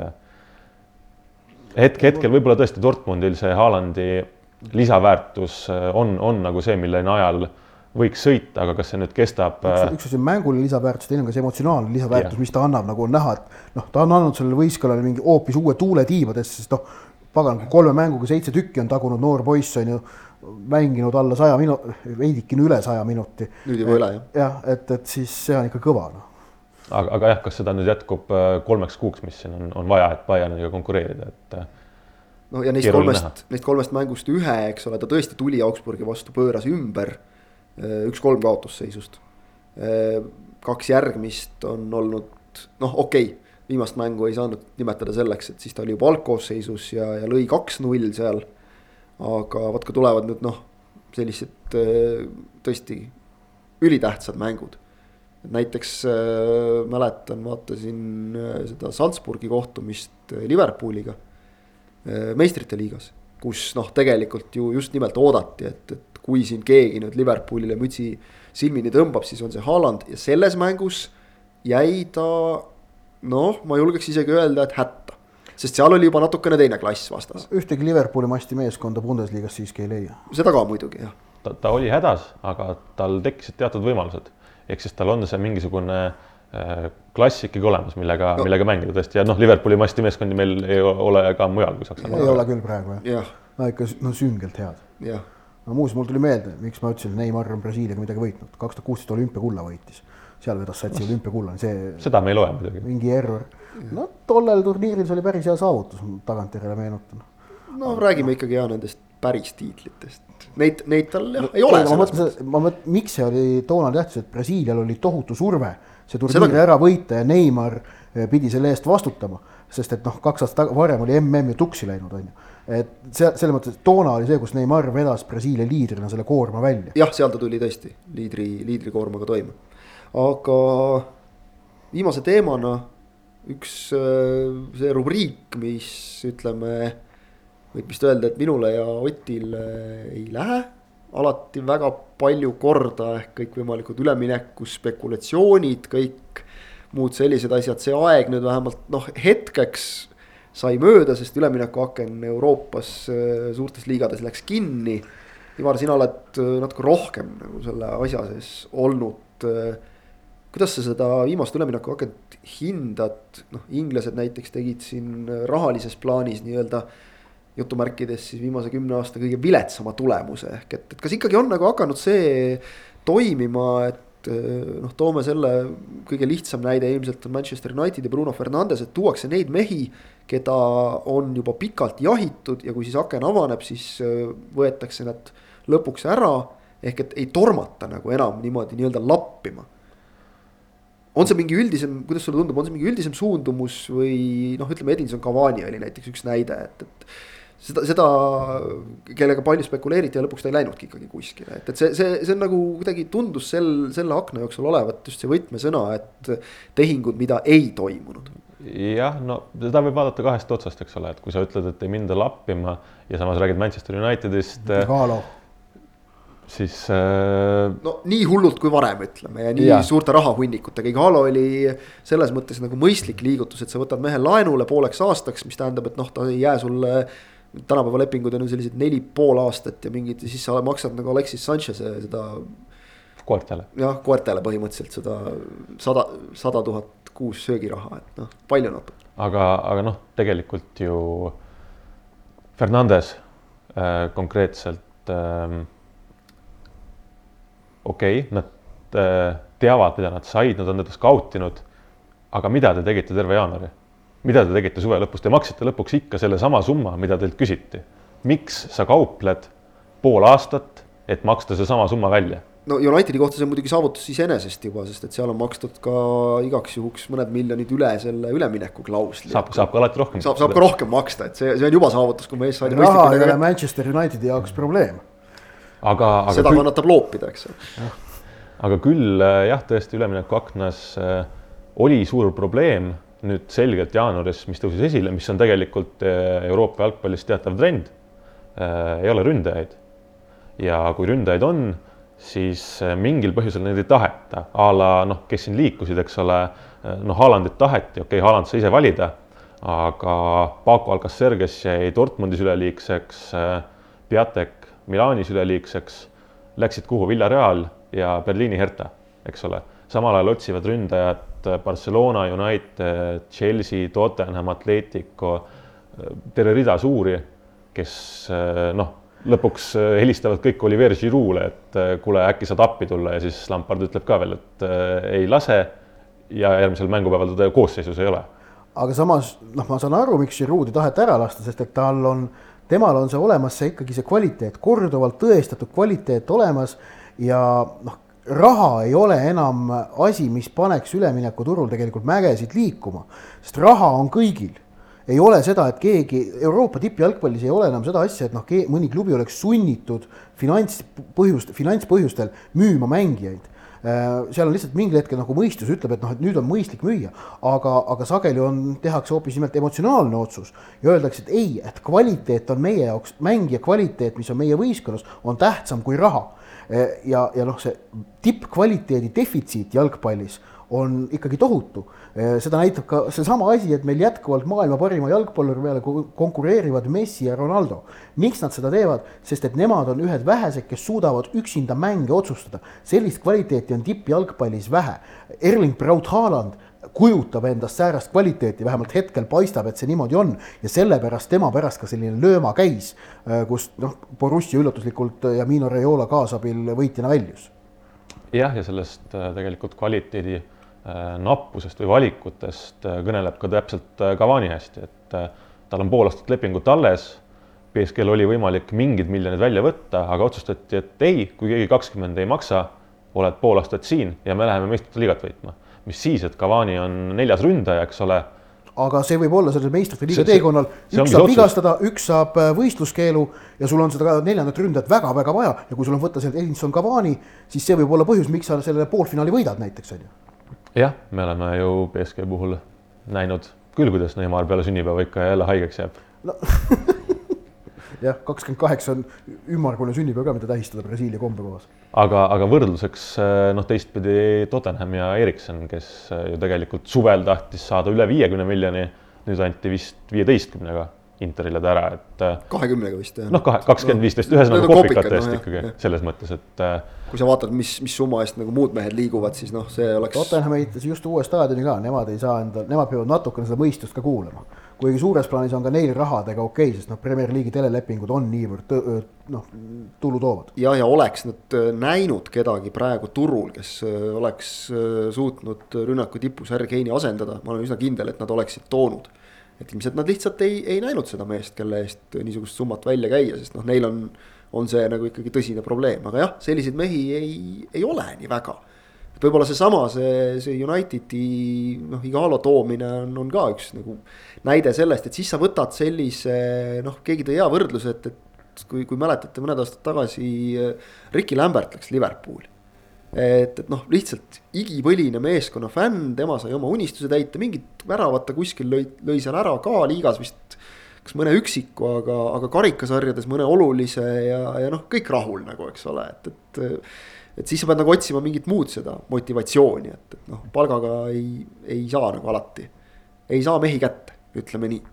hetk, hetkel võib-olla tõesti Dortmundil see Haalandi lisaväärtus äh, on, on nagu see, mille najal võiks sõita, aga kas see nüüd kestab? üks, asi on mänguline lisaväärtus, teine on ka see emotsionaalne lisaväärtus, mis ta annab, nagu on näha, et noh, ta on andnud sellele võistkonnale mingi hoopis uue tuule tiibadesse, sest noh, pagan, kolme mänguga seitse tükki on tagunud noor poiss on ju mänginud alla saja minu-, veidikene üle saja minuti. nüüd juba üle jah. jah, et, et siis see on ikka kõva noh aga, aga jah, kas seda nüüd jätkub äh, kolmeks kuuks, mis siin on, on vaja, et Bayerniga konkureerida, et. Äh, no ja neist kolmest, neist kolmest mängust ühe, eks ole, ta tõesti tuli Augsburgi vastu, pööras ümber äh, üks-kolm kaotusseisust. kaks järgmist on olnud noh, okei okay,, viimast mängu ei saanud nimetada selleks, et siis ta oli juba algkoosseisus ja, ja lõi kaks-null seal. Aga vaat kui tulevad nüüd noh, sellised tõesti ülitähtsad mängud näiteks äh, mäletan, vaatasin äh, seda Salzburgi kohtumist äh, Liverpooliga äh, meistrite liigas, kus noh, tegelikult ju just nimelt oodati, et, et kui siin keegi nüüd Liverpoolile mütsi silmini tõmbab, siis on see Haaland ja selles mängus jäi ta noh, ma julgeks isegi öelda, et hätta. Sest seal oli juba natukene teine klass vastas. ühtegi Liverpooli masti meeskonda Bundesliga-s siiski ei leia. seda ka muidugi jah. ta, ta oli hädas, aga tal tekkisid teatud võimalused. ehk siis tal on see mingisugune äh, klass ikkagi olemas, millega no., millega mängida tõesti ja noh, Liverpooli masti meeskondi meil ei ole ka mujal kui Saksamaal. ei ole küll praegu jah ja.. no ikka no süngelt head. jah no muuseas, mul tuli meelde, miks ma ütlesin, et Neimar on Brasiiliaga midagi võitnud, kaks tuhat kuusteist olümpiakulla võitis. Seal vedas satsi olümpiakulla, see. seda me ei loe muidugi. mingi error. no tollel turniiril see oli päris hea saavutus, tagantjärele meenutan. no Aga... räägime ikkagi ja nendest päris tiitlitest. Neid, neid tal jah no, ei ole. ma mõtlen, ma mõtlen, miks see oli toona tähtis, et Brasiilial oli tohutu surve see turniir Seda... ära võita ja Neimar eh, pidi selle eest vastutama. sest et noh, kaks aastat varem oli mm ju tuksi läinud, on ju et see, selles mõttes, toona oli see, kus Neimar vedas Brasiilia liidrina selle koorma välja. jah, seal ta tuli tõesti liidri, liidrikoormaga toime. Aga viimase teemana üks äh, see rubriik, mis ütleme, võib vist öelda, et minule ja Otile ei lähe alati väga palju korda ehk kõikvõimalikud ülemineku spekulatsioonid, kõik muud sellised asjad, see aeg nüüd vähemalt noh, hetkeks sai mööda, sest üleminekuaken Euroopas äh, suurtes liigades läks kinni. Ivar, sina oled äh, natuke rohkem nagu selle asja sees olnud. Äh, kuidas sa seda viimast üleminekuakent hindad, noh, inglased näiteks tegid siin rahalises plaanis nii-öelda jutumärkides siis viimase kümne aasta kõige viletsama tulemuse ehk et, et kas ikkagi on nagu hakanud see toimima, et noh, toome selle kõige lihtsam näide ilmselt on Manchester United ja Bruno Fernandes, et tuuakse neid mehi keda on juba pikalt jahitud ja kui siis aken avaneb, siis äh, võetakse nad lõpuks ära. ehk et ei tormata nagu enam niimoodi nii-öelda lappima. On see mingi üldisem, kuidas sulle tundub, on see mingi üldisem suundumus või noh, ütleme Edinson Cavani oli näiteks üks näide, et, et seda, seda, kellega palju spekuleeriti ja lõpuks ta ei läinudki ikkagi kuskile, et, et see, see, see on nagu kuidagi tundus sel, selle akna jooksul olevat just see võtmesõna, et tehingud, mida ei toimunud jah, no seda võib vaadata kahest otsast, eks ole, et kui sa ütled, et ei minda lappima ja samas räägid Manchester Unitedist. Siis äh.... no nii hullult kui varem, ütleme ja nii ja. suurte rahahunnikutega, Igalo oli selles mõttes nagu mõistlik liigutus, et sa võtad mehe laenule pooleks aastaks, mis tähendab, et noh, ta ei jää sulle tänapäeva lepingud on ju sellised neli pool aastat ja mingid, siis sa maksad nagu Alexis Sanchez'e seda. koertele. jah, koertele põhimõtteliselt seda sada, sada tuhat kuus söögiraha, et noh, palju natuke. aga, aga noh, tegelikult ju Fernandes äh, konkreetselt äh, okei okay,, nad äh, teavad, mida nad said, nad on teda skautinud. aga mida te tegite terve jaanuari? mida te tegite suve lõpus, te maksite lõpuks ikka sellesama summa, mida teilt küsiti. miks sa kaupled pool aastat, et maksta seesama summa välja? no Unitedi kohta see on muidugi saavutus iseenesest juba, sest et seal on makstud ka igaks juhuks mõned miljonid üle selle ülemineku klausli. saab, saab ka alati rohkem. saab, saab ka rohkem maksta, et see, see on juba saavutus, kui mees sai. raha ei ole Manchester Unitedi jaoks probleem. Aga, aga. seda küll... kannatab loopida, eks ole. aga küll äh, jah, tõesti üleminekuaknas äh, oli suur probleem nüüd selgelt jaanuaris, mis tõusis esile, mis on tegelikult äh, Euroopa jalgpallis teatav trend. ei ole ründajaid. ja kui ründajaid on siis äh, mingil põhjusel neid ei taheta, a la noh, kes siin liikusid, eks ole, äh, noh, Haalandit taheti, okei okay,, Haaland sai ise valida, aga Paco Alcacer, kes jäi Dortmundis üleliigseks, äh, Piatek Milanis üleliigseks, läksid kuhu, Villareal ja Berliini Hertha, eks ole. samal ajal otsivad ründajat Barcelona, United, Chelsea, Tottenham, Atletico, terve rida suuri, kes noh lõpuks helistavad kõik Oliver Giroud'le, et kuule, äkki saad appi tulla ja siis Lampard ütleb ka veel, et ei lase. ja järgmisel mängupäeval teda koosseisus ei ole. aga samas noh, ma saan aru, miks Giroud ei taheta ära lasta, sest et tal on, temal on see olemas, see ikkagi see kvaliteet, korduvalt tõestatud kvaliteet olemas ja noh raha ei ole enam asi, mis paneks üleminekuturul tegelikult mägesid liikuma, sest raha on kõigil ei ole seda, et keegi Euroopa tippjalgpallis ei ole enam seda asja, et noh, mõni klubi oleks sunnitud finantspõhjust, finantspõhjustel müüma mängijaid. Seal on lihtsalt mingil hetkel nagu mõistus ütleb, et noh, et nüüd on mõistlik müüa, aga, aga sageli on, tehakse hoopis nimelt emotsionaalne otsus ja öeldakse, et ei, et kvaliteet on meie jaoks, mängija kvaliteet, mis on meie võistkonnas, on tähtsam kui raha. ja, ja noh, see tippkvaliteedi defitsiit jalgpallis on ikkagi tohutu Eh, seda näitab ka seesama asi, et meil jätkuvalt maailma parima jalgpalluri peale konkureerivad Messi ja Ronaldo. miks nad seda teevad? sest et nemad on ühed vähesed, kes suudavad üksinda mänge otsustada. sellist kvaliteeti on tippjalgpallis vähe. Erling Braut Haaland kujutab endast säärast kvaliteeti, vähemalt hetkel paistab, et see niimoodi on ja sellepärast tema pärast ka selline lööma käis, eh, kus noh, Borussia üllatuslikult ja Mino Raiola kaasabil võitjana väljus. jah, ja sellest eh, tegelikult kvaliteedi nappusest või valikutest äh, kõneleb ka täpselt äh, Cavani hästi, et tal on pool aastat lepingut alles. BSG-l oli võimalik mingid miljonid välja võtta, aga otsustati, et ei, kui keegi kakskümmend ei maksa, oled pool aastat siin ja me läheme meistrite liigat võitma. mis siis, et Cavani on neljas ründaja, eks ole aga see võib olla sellel meistrite liiga teekonnal, üks saab vigastada, üks saab võistluskeelu ja sul on seda neljandat ründajat väga-väga vaja ja kui sul on võtta sealt Edinson Cavani, siis see võib olla põhjus, miks sa selle poolfinaali võidad näiteks on ju jah, me oleme ju BSG puhul näinud küll, kuidas Neimar peale sünnipäeva ikka jälle haigeks jääb no. <laughs> jah, kakskümmend kaheksa on ümmargune sünnipäev ka, mida tähistada Brasiilia kombekohas. aga, aga võrdluseks noh, teistpidi Tottenham ja Erikson, kes ju tegelikult suvel tahtis saada üle viiekümne miljoni, nüüd anti vist viieteistkümnega Interile ta ära, et. Äh, kahekümnega vist jah. noh, kahe, kakskümmend, viisteist, ühesõnaga kopikate eest no, ikkagi jah. selles mõttes, et. Äh, kui sa vaatad, mis, mis summa eest nagu muud mehed liiguvad, siis noh, see oleks. Tottenham ehitas just uue staadioni ka, nemad ei saa endal, nemad peavad natukene seda mõistust ka kuulama. kuigi suures plaanis on ka neil rahadega okei okay,, sest noh, Premier League'i telelepingud on niivõrd noh, tulu toovad. ja, ja oleks nad näinud kedagi praegu turul, kes oleks suutnud rünnaku tipus Harry Kane'i asendada, ma olen üsna kindel, et nad oleksid toonud et ilmselt nad lihtsalt ei, ei näinud seda meest, kelle eest niisugust summat välja käia, sest noh, neil on, on see nagu ikkagi tõsine probleem, aga jah, selliseid mehi ei, ei ole nii väga. et võib-olla seesama, see, see Unitedi noh, Igalo toomine on, on ka üks nagu näide sellest, et siis sa võtad sellise noh, keegi tõi hea võrdluse, et, et kui, kui mäletate, mõned aastad tagasi Ricky Lambert läks Liverpooli et, et noh, lihtsalt igipõline meeskonna fänn, tema sai oma unistuse täita, mingit väravat ta kuskil lõi, lõi seal ära ka liigas vist. kas mõne üksiku, aga, aga karikasarjades mõne olulise ja, ja noh, kõik rahul nagu, eks ole, et, et. et siis sa pead nagu otsima mingit muud seda motivatsiooni, et, et noh, palgaga ei, ei saa nagu alati. ei saa mehi kätte, ütleme nii.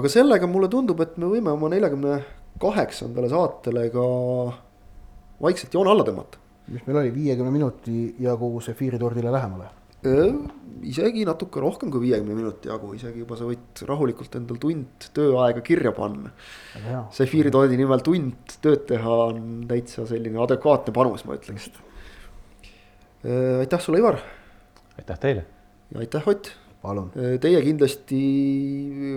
aga sellega mulle tundub, et me võime oma neljakümne kaheksandale saatele ka vaikselt joone alla tõmmata. mis meil oli, viiekümne minuti jagu sefiiritordile lähemale? isegi natuke rohkem kui viiekümne minuti jagu, isegi juba sa võid rahulikult endal tund tööaega kirja panna. sefiiritoodi nimel tund tööd teha on täitsa selline adekvaatne panus, ma ütleks. aitäh sulle, Ivar. aitäh teile. ja aitäh, Ott palun. Teie kindlasti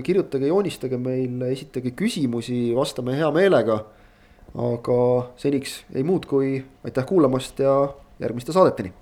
kirjutage, joonistage meile, esitage küsimusi, vastame hea meelega aga seniks ei muud kui aitäh kuulamast ja järgmiste saadeteni